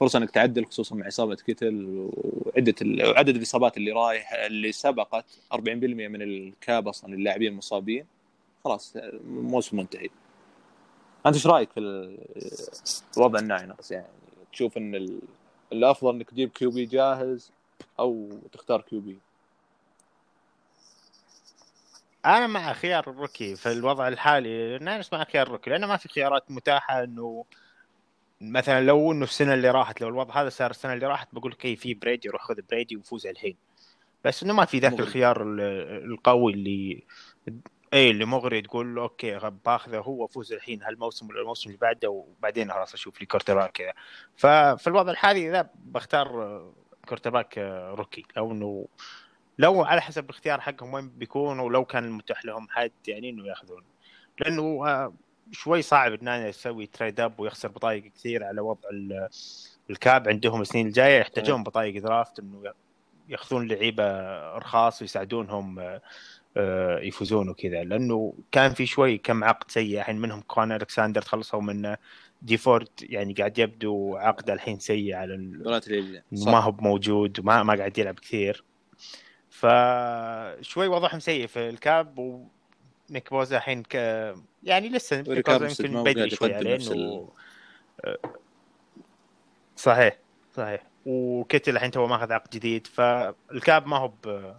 Speaker 3: فرصة إنك تعدل خصوصا مع إصابة كيتل وعدة ال- وعدد الإصابات اللي رايح اللي سبقت 40% من ال cap أصلا اللاعبين المصابين. خلاص الموسم منتهي. أنت إيش رأيك في وضع ال Niners؟ يعني تشوف إن ال- الافضل إنك تجيب QB جاهز أو تختار QB
Speaker 4: أنا مع خيار ال rookie في الوضع الحالي. ال Niners مع خيار ال rookie لأنه ما في خيارات متاحة إنه مثلا لو إنه السنة اللي راحت لو الوضع هذا صار السنة اللي راحت بقول لك اي في بريدي روح خذ بريدي وفوز الحين. بس إنه ما في ذاك. الخيار ال- القوي اللي اي اللي مغري تقول له okay باخذه هو فوز الحين هالموسم ولا الموسم اللي بعده وبعدين خلاص أشوف لي quarter كذا. ففي الوضع الحالي ذا بختار quarterback rookie. أو إنه لو على حسب الاختيار حقهم وين بيكون ولو كان متاح لهم حد يعني إنه ياخذون. لأنه آه، شوي صعب ان أنا يسوي trade up ويخسر بطايق كثير على وضع ال- ال cap عندهم السنين الجاية. يحتاجون بطايق draft إنه ياخذون لعيبة رخاص ويساعدونهم آه، آه، يفوزون وكذا. لأنه كان في شوي كم عقد سيء. الحين منهم كوان ألكساندر تخلصوا منه دي فورد يعني قاعد يبدو عقده الحين سيء على ال- ما هو موجود وما ما قاعد يلعب كثير. فشوي وضعهم سيء في ال cap ونيك بوزا الحين ك... يعني لسه يمكن بدري شوي عليه انه صحيح صحيح. وكيتل الحين تو ماخذ عقد جديد فال cap ما هو ب...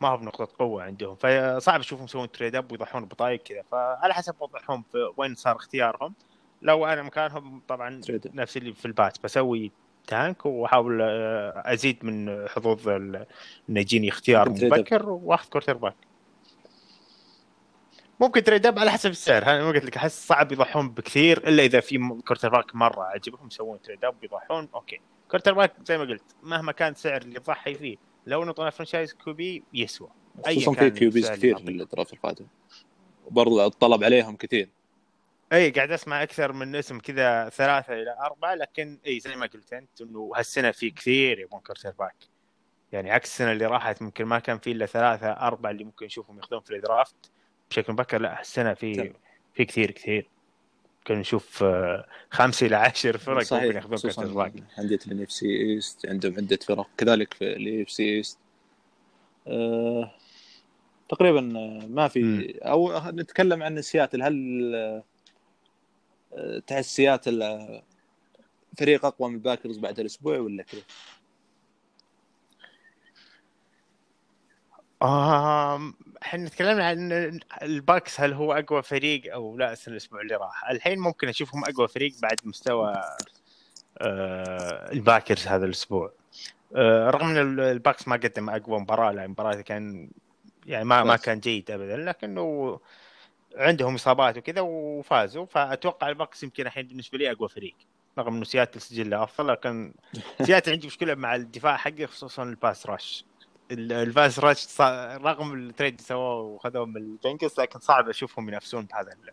Speaker 4: ما هو بنقطة قوة عندهم فصعب أشوفهم يسوون trade up ويضحون بطايق كذا فعلى حسب وضعهم في وين صار اختيارهم لو أنا مكانهم طبعا
Speaker 3: trade.
Speaker 4: نفس اللي في الباتس بسوي tank وأحاول آه، أزيد من حظوظ انه يجيني اختيار. مبكر وأخذ quarterback ممكن trade up على حسب السعر أنا قلت لك أحس صعب يضحون بكثير إلا إذا في quarterback مرة عجبهم يسوون trade up يضحون أوكي quarterback زي ما قلت مهما كان سعر اللي تضحي فيه لو نطلع franchise QB يسوى.
Speaker 3: خصوصا في
Speaker 4: QBs
Speaker 3: كثير في.
Speaker 4: ال
Speaker 3: draft القادم. وبرضه الطلب عليهم كثير.
Speaker 4: أي قاعد أسمع أكثر من اسم كذا ثلاثة إلى أربعة لكن أي زي ما قلت أنت إنه هالسنة في كثير يبغون quarterback. يعني عكس السنة اللي راحت ممكن ما كان في إلا ثلاثة أربعة اللي ممكن نشوفهم ياخذون في ال draft بشكل مبكر لا هالسنه في. في كثير كثير. كنا نشوف آه، خمسة إلى عشر فرق ممكن
Speaker 3: صحيح
Speaker 4: ياخذون كرة
Speaker 3: خصوصا
Speaker 4: الباك
Speaker 3: أندية الان اف سي ايست عندهم عدة فرق كذلك في الان اف سي ايست آه، تقريبا آه، ما في. أو نتكلم عن سياتل هل آه، تحس سياتل آه، فريق أقوى من الباكرز بعد الأسبوع ولا كيف؟
Speaker 4: آم، إحنا تكلمنا عن الباكس هل هو أقوى فريق أو لا؟ الأسبوع اللي راح. الحين ممكن أشوفهم أقوى فريق بعد مستوى آه، الباكرز هذا الأسبوع. آه، رغم إن ال- الباكس ما قدم أقوى مباراة لا مباراه كان يعني ما ما. كان جيد ابدا لكنه عندهم إصابات وكذا وفازوا. فأتوقع الباكس يمكن الحين بالنسبة لي أقوى فريق رغم إنه سياتل سجله أفضل لكن *laughs* سياتل عندي مشكلة مع الدفاع حقه خصوصا ال pass rush ال- ال pass rush صا- رغم ال trade اللي سووه وخذوه من البنقلز لكن صعب أشوفهم ينافسون بهذا ال-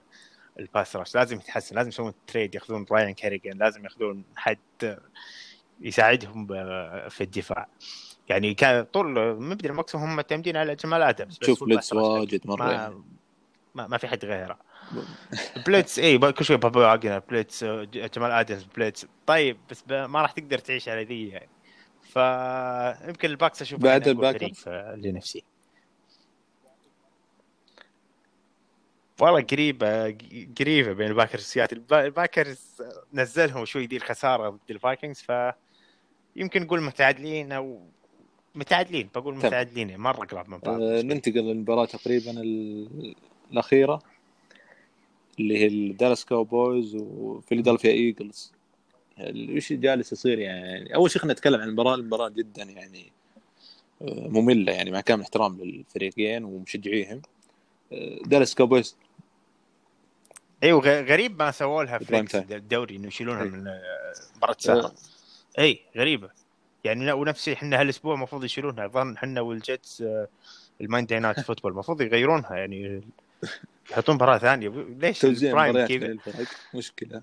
Speaker 4: ال pass rush لازم يتحسن لازم يسوون trade ياخذون رايان كيريجان لازم ياخذون حد يساعدهم في الدفاع. يعني كان طول مبدا الموسم هم معتمدين على جمال آدمز
Speaker 3: تشوف
Speaker 4: ال
Speaker 3: pass
Speaker 4: blitz
Speaker 3: واجد مرة يعني.
Speaker 4: ما ما, ما في حد غيره. *laughs* blitz اي كل شوي بوبي واجنر blitz جمال آدمز blitz طيب بس ما راح تقدر تعيش على ذي يعني. فيمكن الباكس أشوف
Speaker 3: بعد؟
Speaker 4: فريق في ال NFC والله قريبة قريبة بين الباكرز وسياتل الب- الباكرز نزلهم شوي ذي الخسارة ضد الفايكنجز ف يمكن نقول متعادلين أو متعادلين بقول. متعادلين مرة قراب من بعض
Speaker 3: آه، ننتقل للمباراة تقريبا ال- الأخيرة اللي هي الدالاس كاوبويز وفيلادلفيا ايجلز وش جالس يصير يعني. أول شيء خلينا نتكلم عن المباراة المباراة جدا يعني آه، مملة يعني مع كامل احترام للفريقين ومشجعيهم. آه، دالاس كاوبويز.
Speaker 4: أيوه غريب ما سووا لها
Speaker 3: prime
Speaker 4: flex
Speaker 3: time.
Speaker 4: الدوري إنه يشيلونها
Speaker 3: إيه.
Speaker 4: من آه، مباراة سهرة اي غريبة. يعني ونفس إحنا هالأسبوع المفروض يشيلونها. ظن إحنا والجيتس ال Monday Night Football المفروض يغيرونها يعني يحطون مباراة ثانية. ليش
Speaker 3: توزيع
Speaker 4: كذا
Speaker 3: بين الفرق مشكلة.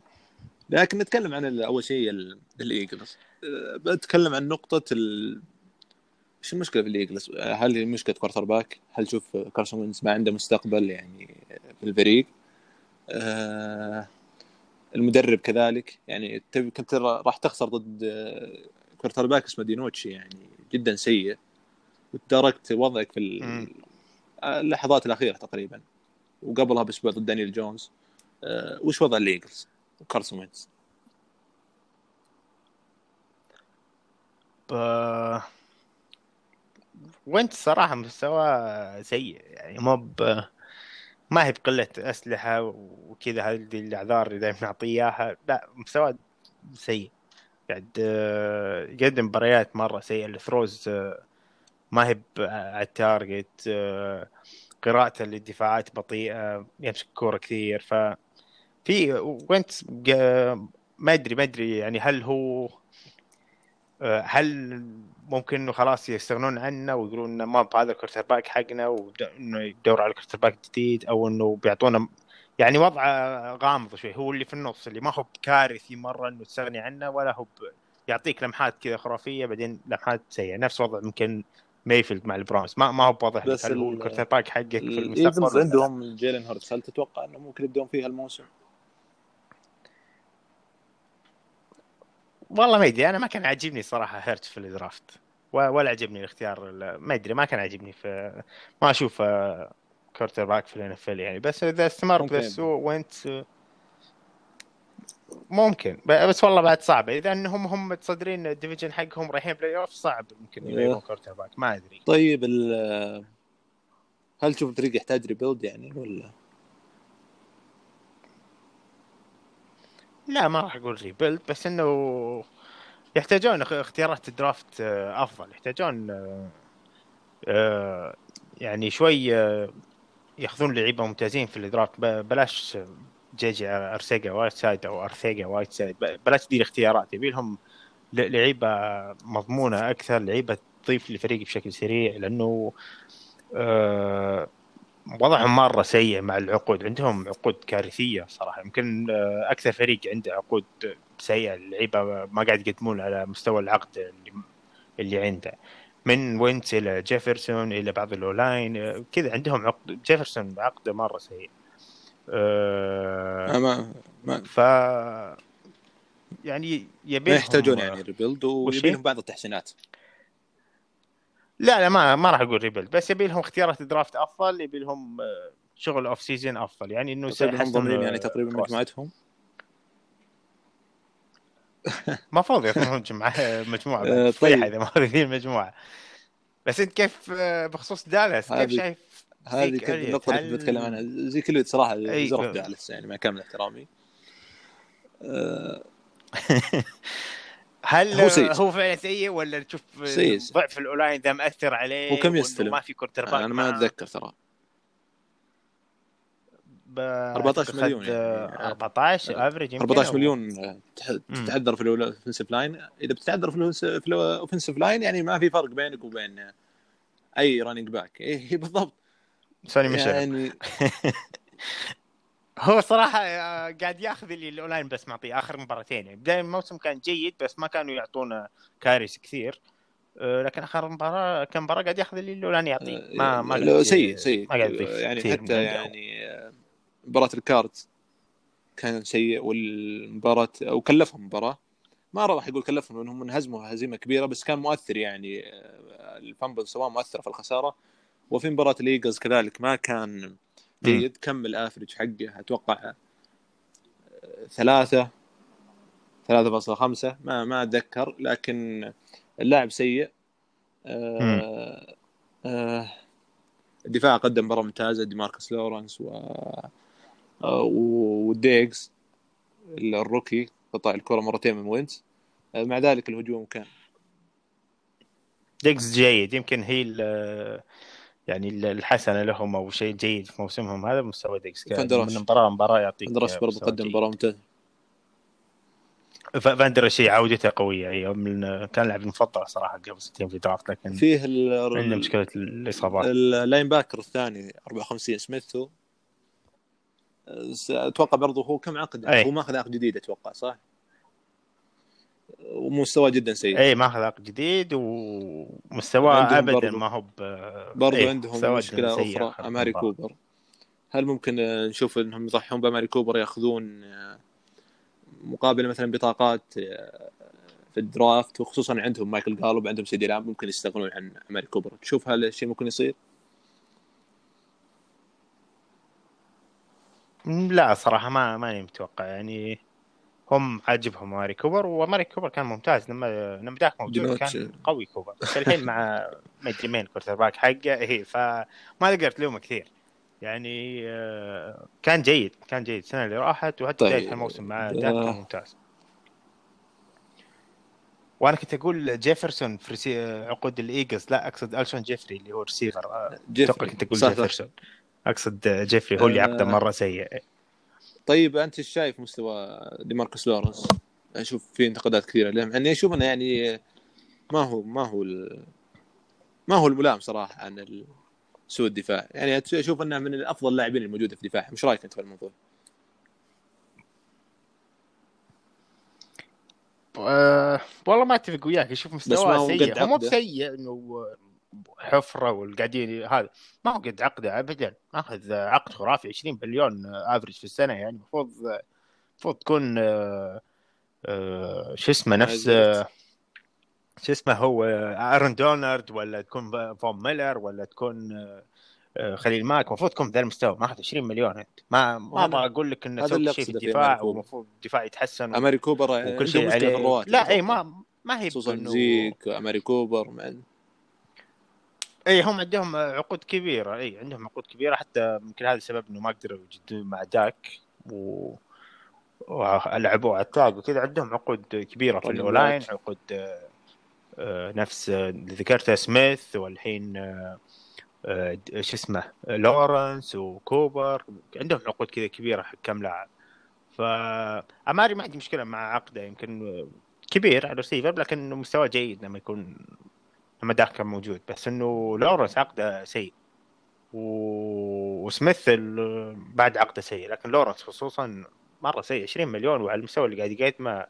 Speaker 3: لكن نتكلم عن أول شيء ال- الإيجلز آه، بتكلم عن نقطة ال... إيش المشكلة في الإيجلز؟ آه، هل هي مشكلة quarterback؟ هل شوف كارسون وينز ما عنده مستقبل يعني في الفريق؟ آه، المدرب كذلك يعني كنت را- راح تخسر ضد quarterback اسمه دينوتشي يعني جدا سيء وتداركت وضعك في. اللحظات الأخيرة تقريبا وقبلها بأسبوع ضد دانيال جونز آه، وش وضع الإيجلز؟ وكارسون وينز
Speaker 4: ب... وينتز صراحة مستوى سيء يعني مو ب... ما هي بقلة أسلحة وكذا هذه الأعذار اللي دائما نعطيه إياها. لا مستوى سيء. قاعد آه، يقدم مباريات مرة سيئة. ال throws آه، ما هي على ال target آه، قراءته للدفاعات بطيئة يمسك كورة كثير. ف في وينتز ما ادري ما ادري يعني هل هو هل ممكن إنه خلاص يستغنون عنه ويقولون إنه ما بهذا ال quarterback حقنا وانه يدور على quarterback جديد أو إنه بيعطونا يعني وضع غامض شوي هو اللي في النص اللي ما هو بكارثي مرة إنه تستغني عنه ولا هو. يعطيك لمحات كذا خرافية بعدين لمحات سيئة نفس وضع ممكن ميفيلد مع البراونز ما ما هو بواضح
Speaker 3: بس ال
Speaker 4: quarterback حقك في المستقبل؟
Speaker 3: عندهم جيلين هيرتس هل تتوقع أنه ممكن يبدون فيها الموسم؟
Speaker 4: والله ما ادري أنا ما كان عاجبني صراحة هيرتس في ال draft ولا عجبني الاختيار ال- ما ادري ما كان عاجبني في ما أشوف quarterback في ال NFL يعني. بس إذا استمر
Speaker 3: ممكن.
Speaker 4: السوء وأنت آه، ممكن. بس والله بعد صعبه إذا إنهم هم متصدرين ال division حقهم رايحين playoff صعب يمكن يغيرون quarterback ما أدري.
Speaker 3: طيب ال- هل تشوف الفريق يحتاج rebuild يعني ولا؟
Speaker 4: لا ما راح أقول rebuild بس إنه يحتاجون اخ- اختيارات ال draft آه، أفضل. يحتاجون آه، آه، يعني شوي ياخذون لعيبة ممتازين في ال draft. بلاش جي جي ارسيجا وايت سايد أو ارثيجا وايت سايد. بلاش دي الاختيارات يبي لهم لعيبة مضمونة أكثر لعيبة تضيف للفريق بشكل سريع لأنه وضعهم مرة سيء مع العقود. عندهم عقود كارثية صراحة. يمكن آه، أكثر فريق عنده عقود سيئة. اللعيبة ما قاعد يقدمون على مستوى العقد اللي, اللي عنده. من وينت إلى جيفرسون إلى بعض الأولاين آه، كذا عندهم عقد. جيفرسون عقده مرة سيء.
Speaker 3: أنا ما ما,
Speaker 4: ف يعني يبي
Speaker 3: ما يحتاجون يعني rebuild
Speaker 4: وش
Speaker 3: ويبي
Speaker 4: هي؟
Speaker 3: لهم بعض التحسينات.
Speaker 4: لا لا ما ما راح أقول rebuild بس يبي لهم اختيارات draft أفضل يبي لهم آه، شغل off season أفضل يعني إنه
Speaker 3: طيب هم
Speaker 4: سيحسنون،
Speaker 3: ضامنين
Speaker 4: آه،
Speaker 3: يعني تقريبا
Speaker 4: ال roster.
Speaker 3: مجموعتهم
Speaker 4: المفروض *laughs* يكونون جمع- مجموعة
Speaker 3: آه،. طيب.
Speaker 4: إذا ما ذي المجموعة بس أنت كيف آه، بخصوص دالاس كيف شايف
Speaker 3: هذه كانت؟ النقطة اللي كنت بتكلم عنها زي كل صراحة زرف جالس يعني مع كامل احترامي آه، *laughs*
Speaker 4: هل
Speaker 3: هو سيء.
Speaker 4: هو فعلا سيء ولا تشوف
Speaker 3: سيء.
Speaker 4: ضعف الاولاين ذا مأثر عليه
Speaker 3: وكم يستلم؟
Speaker 4: ما في كورتر باك
Speaker 3: أنا ما أتذكر ترى 14 مليون يعني.
Speaker 4: 14 افريج
Speaker 3: 14 مليون آه،. تتعذر في الاوفنسيف لاين إذا بتتعذر في الاوفنسيف لاين يعني ما في فرق بينك وبين أي رانينج باك اي بالضبط
Speaker 4: سوني ميشيل
Speaker 3: يعني *laughs*
Speaker 4: هو صراحة آه، قاعد ياخذ اللي الأونلاين بس معطيه آخر مباراتين يعني. بداية الموسم كان جيد بس ما كانوا يعطونا كاريس كثير. آه، لكن آخر مباراة كم مباراة قاعد ياخذ اللي الأونلاين يعطيه ما ما
Speaker 3: آه، لا،
Speaker 4: قاعد-
Speaker 3: سيء سيء.
Speaker 4: ما قاعد
Speaker 3: يعني حتى. يعني آه، مباراة الكارت كان سيء والمباراة وكلفهم مباراة. ما راح أقول كلفهم لأنهم انهزموا هزيمة كبيرة بس كان مؤثر يعني آه، الفامبل سواء مؤثرة في الخسارة. وفي مباراة الايجلز كذلك ما كان جيد كمل average حقه أتوقع آه، ثلاثة 3.5 ما ما أتذكر لكن اللاعب سيء. آه آه الدفاع قدم مباراه ممتازه ديماركس لورنس و وديجز ال rookie قطع الكرة مرتين من وينز. مع ذلك الهجوم كان.
Speaker 4: ديكس جيد يمكن هي يعني ال- الحسنة لهم أو شيء جيد في موسمهم هذا مستوى ديكس كان
Speaker 3: فاندر اش.
Speaker 4: من مباراه لمباراه يعطيك
Speaker 3: برضو
Speaker 4: مستوى
Speaker 3: قدم. مباراة ممتازة
Speaker 4: ف- فاندر اش عودته قوية يعني من كان لاعب المفضل صراحة قبل سنتين في draft لكن
Speaker 3: فيه ال-
Speaker 4: عنده مشكلة الإصابات
Speaker 3: ال linebacker الثاني 54 سميث و س- أتوقع برضو هو كم عقد
Speaker 4: أي.
Speaker 3: هو ماخذ عقد جديد أتوقع صح؟ ومستواه جدا سيء
Speaker 4: أي ماخذ عقد جديد ومستواه ابدا
Speaker 3: برضو-
Speaker 4: ما هو ب-
Speaker 3: برضو
Speaker 4: إيه،
Speaker 3: عندهم
Speaker 4: مشكلة
Speaker 3: أخرى
Speaker 4: أماري.
Speaker 3: كوبر هل ممكن آه، نشوف إنهم يضحون بأماري كوبر يأخذون آه، مقابل مثلا بطاقات آه، في ال draft وخصوصا عندهم مايكل جالوب عندهم سي دي لام ممكن يستغنون عن أماري كوبر تشوف هل الشيء ممكن يصير؟
Speaker 4: لا صراحة ما ماني متوقع يعني هم عاجبهم اماري كوبر واماري كوبر كان ممتاز. لما لما داك موجود. كان قوي كوبر. بس الحين مع ما ادري مين quarterback حقه. اي فما تقدر تلومه كثير. يعني آه، كان جيد كان جيد. السنة اللي راحت وحتى
Speaker 3: طيب.
Speaker 4: بداية الموسم مع
Speaker 3: آه.
Speaker 4: داك كان ممتاز. وأنا كنت أقول جيفرسون في رسي- عقود الإيجلز. لا أقصد الشون جيفري اللي هو ريسيفر آه، أتوقع كنت
Speaker 3: أقول.
Speaker 4: جيفرسون. أقصد جيفري هو اللي
Speaker 3: آه.
Speaker 4: عقده مرة سيء.
Speaker 3: طيب أنت إيش شايف مستوى ديماركوس لورنس؟ أشوف في انتقادات كثيرة له مع اني أشوف إنه يعني ما هو ما هو ال- ما هو الملام صراحة عن سوء الدفاع يعني أشوف إنه من افضل اللاعبين الموجودة في الدفاع مش رأيك أنت في الموضوع؟
Speaker 4: أه والله ما أتفق وياك
Speaker 3: أشوف
Speaker 4: مستواه سيء هو مو. بسيء إنه حفرة والقاعدين هذا. ما هو قد عقده ابدا. ماخذ عقد خرافي 20 مليون average في السنة يعني. المفروض المفروض تكون أه أه شو اسمه نفس
Speaker 3: عزت.
Speaker 4: شو اسمه هو آرون دونالد ولا تكون فون ميلر ولا تكون آه، آه، خليل ماك. المفروض تكون بذا المستوى. ماخذ 20 مليون. أنت ما ما أبغى أقول لك
Speaker 3: إنه
Speaker 4: سويت شيء في الدفاع. والمفروض الدفاع يتحسن
Speaker 3: اماري كوبر
Speaker 4: وكل شيء عليه
Speaker 3: الرواتب
Speaker 4: لا
Speaker 3: إي.
Speaker 4: ما ما هي
Speaker 3: خصوصا زيك اماري كوبر مع
Speaker 4: اي هم عندهم عقود كبيرة. اي عندهم عقود كبيرة. حتى يمكن هذا السبب إنه ما قدروا يجدون مع داك و ولعبوه على الطلاق وكذا. عندهم عقود كبيرة في
Speaker 3: back.
Speaker 4: عقود آه، نفس آه، اللي ذكرتها سميث والحين آه، شو اسمه لورنس وكوبر. عندهم عقود كذا كبيرة حق كم لاعب فاماري ما عندي مشكلة مع عقده. يمكن كبير على الرسيفر لكن مستواه جيد لما يكون لما داك كان موجود بس إنه لورنس عقده سيء. و... وسميث بعد عقده سيء لكن لورنس خصوصا مرة سيء 20 مليون وعلى المستوى اللي قاعد يقدمه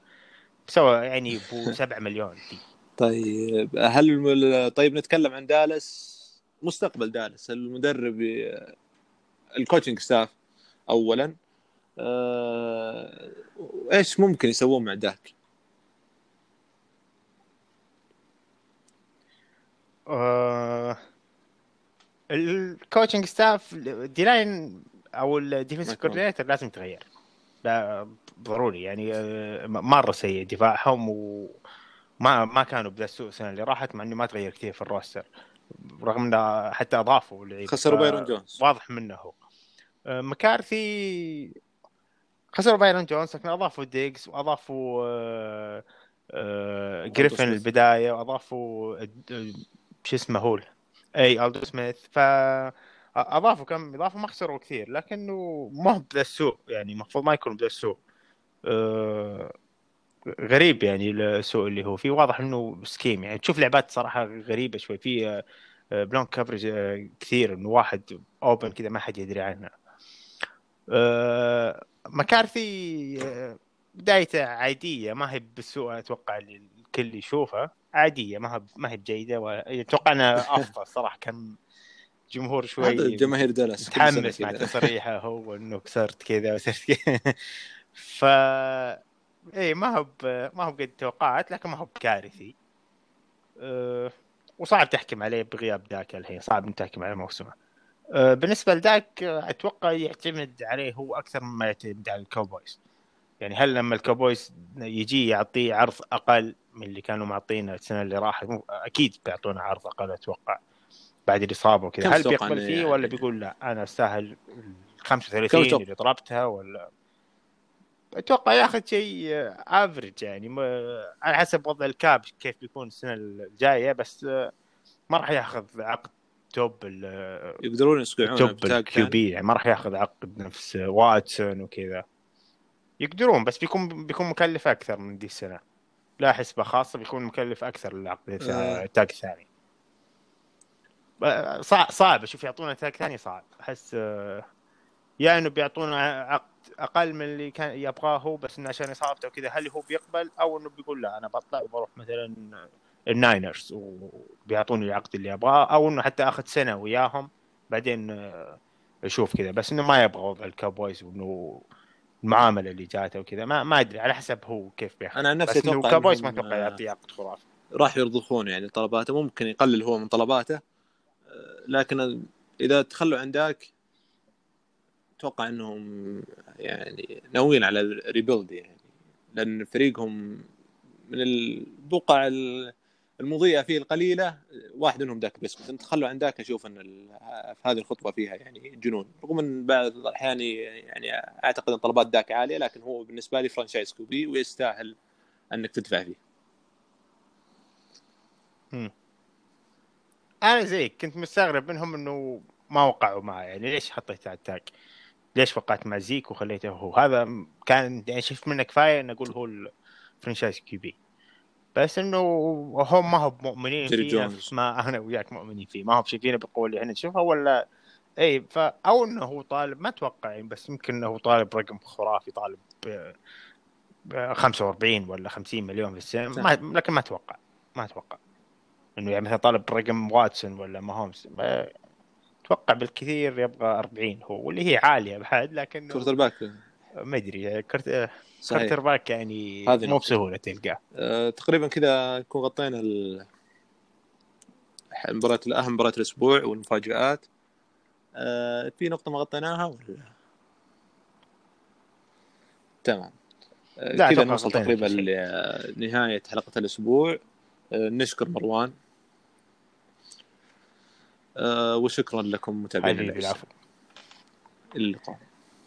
Speaker 4: مستوى يعني ب 7 *laughs* مليون دي.
Speaker 3: طيب هل طيب نتكلم عن دالاس؟ مستقبل دالاس المدرب ال coaching staff اولا. آه، إيش ممكن يسوون مع داك؟
Speaker 4: آه ال coaching staff ديلاين أو ال defense
Speaker 3: ما يكون.
Speaker 4: coordinator لازم يتغير لا ضروري يعني آه، مرة سيء دفاعهم وما ما كانوا بذا السوء السنة اللي راحت مع إنه ما تغير كثير في ال roster رغم إنه حتى أضافوا لعيبه
Speaker 3: خسروا بايرون جونز
Speaker 4: واضح منه هو آه، مكارثي خسروا بايرون جونز لكن أضافوا ديجز وأضافوا آه، جريفن. البداية وأضافوا شو اسمه هو الدون سميث. ف أضافوا كم إضافة ما خسروا كثير لكنه ما هو بذا السوء يعني المفروض ما يكون بذا السوء. آه، غريب يعني السوء اللي هو. فيه واضح إنه scheme يعني تشوف لعبات صراحة غريبة شوي. في blown coverage كثير إنه واحد open كذا ما حد يدري عنه. آه، مكارثي آه، بدايته عادية ما هي بالسوء أتوقع اللي الكل يشوفها. عادية ما هي ما هي بجيدة ولا- أتوقع انها *laughs* افضل صراحة. كان جمهور شوي
Speaker 3: جماهير دالاس
Speaker 4: متحمس مع. تصريحه هو إنه كسرت كذا وصرت كذا. *laughs* ف إيه ما هو ب... ما هو قد توقعات لكن ما هو بكارثي. أه... وصعب تحكم عليه بغياب داك الحين صعب إنك تحكم على موسمه. أه... بالنسبة لداك آه، أتوقع يعتمد عليه هو أكثر مما يعتمد على الكوبويز يعني هل لما الكوبويز يجي يعطيه عرض أقل من اللي كانوا معطينه السنة اللي راحت أكيد بيعطونا عرض أقل أتوقع بعد الاصابه وكذا. هل بيقبل فيه
Speaker 3: يعني-
Speaker 4: ولا بيقول لا أنا أستاهل ال 35
Speaker 3: كم تتوقع؟
Speaker 4: اللي طلبتها ولا؟ أتوقع ياخذ شيء average يعني ما- على حسب وضع ال cap كيف بيكون السنة الجاية بس آه، ما راح ياخذ عقد top ال-
Speaker 3: يقدرون يسقعونه
Speaker 4: top
Speaker 3: ال
Speaker 4: Q
Speaker 3: ثاني؟
Speaker 4: بي يعني ما راح ياخذ عقد نفس واتسون وكذا. يقدرون بس بيكون بيكون مكلف أكثر من دي السنة. لا حسبة خاصة بيكون مكلف أكثر العقد
Speaker 3: آه.
Speaker 4: ال tag الثاني صعب صعب أشوف يعطونا tag ثاني صعب. أحس آه، يا إنه بيعطونا عقد أقل من اللي كان يبغاه هو بس إنه عشان إصابته وكذا هل هو بيقبل؟ أو إنه بيقول لا أنا بطلع وبروح مثلا الناينرز وبيعطوني العقد اللي أبغاه أو إنه حتى آخذ سنة وياهم بعدين آه، أشوف كذا. بس إنه ما يبغى وضع الكابويز وإنه المعاملة اللي جاته وكذا. ما ما أدري على حسب هو كيف بياخذ
Speaker 3: أنا عن نفسي أتوقع
Speaker 4: كابويز ما
Speaker 3: أتوقع
Speaker 4: يعطيه عقد خرافي.
Speaker 3: راح يرضخون يعني طلباته. ممكن يقلل هو من طلباته. لكن إذا تخلوا عن داك أتوقع إنهم يعني ناويين على ال rebuild يعني. لأن فريقهم من البقع ال- المضيئة فيه القليلة واحد منهم داك بس أنت تخلوا عن داك أشوف إن في هذه الخطوة فيها يعني جنون. رغم إن بعض الأحيان يعني أعتقد إن طلبات داك عالية لكن هو بالنسبة لي franchise QB ويستاهل إنك تدفع فيه.
Speaker 4: أنا زيك كنت مستغرب منهم إنه ما وقعوا معه يعني ليش حطيت على التاج؟ ليش وقعت مع زيك وخليته هو؟ هذا كان يعني شفت منه كفاية ان أقول هو الفرنشايز كي بي بس إنه هم ما هو مؤمنين فيه. نفس ما أنا وياك مؤمنين فيه ما هو شايفينه بالقوه اللي إحنا نشوفها ولا اي ف أو إنه هو طالب ما أتوقع يعني بس يمكن إنه هو طالب رقم خرافي طالب ب- ب 45 ولا 50 مليون في السنة ما لكن ما أتوقع ما أتوقع إنه يعني مثلا طالب رقم واتسون ولا ما هومز أتوقع بالكثير يبغى 40 هو واللي هي عالية بعد لكن
Speaker 3: quarterback
Speaker 4: ما أدري quarter
Speaker 3: صحيح.
Speaker 4: back يعني
Speaker 3: هذه
Speaker 4: مو. بسهولة تلقاه.
Speaker 3: آه، تقريبا كذا نكون غطينا ال- مباراة أهم مباراة الأسبوع والمفاجآت. آه، في نقطة ما غطيناها ولا؟ تمام.
Speaker 4: لا،
Speaker 3: كذا نوصل تقريبا. لنهاية حلقة الأسبوع. آه، نشكر مروان. آه، وشكرا لكم متابعينا.
Speaker 4: العفو.
Speaker 3: اللقاء.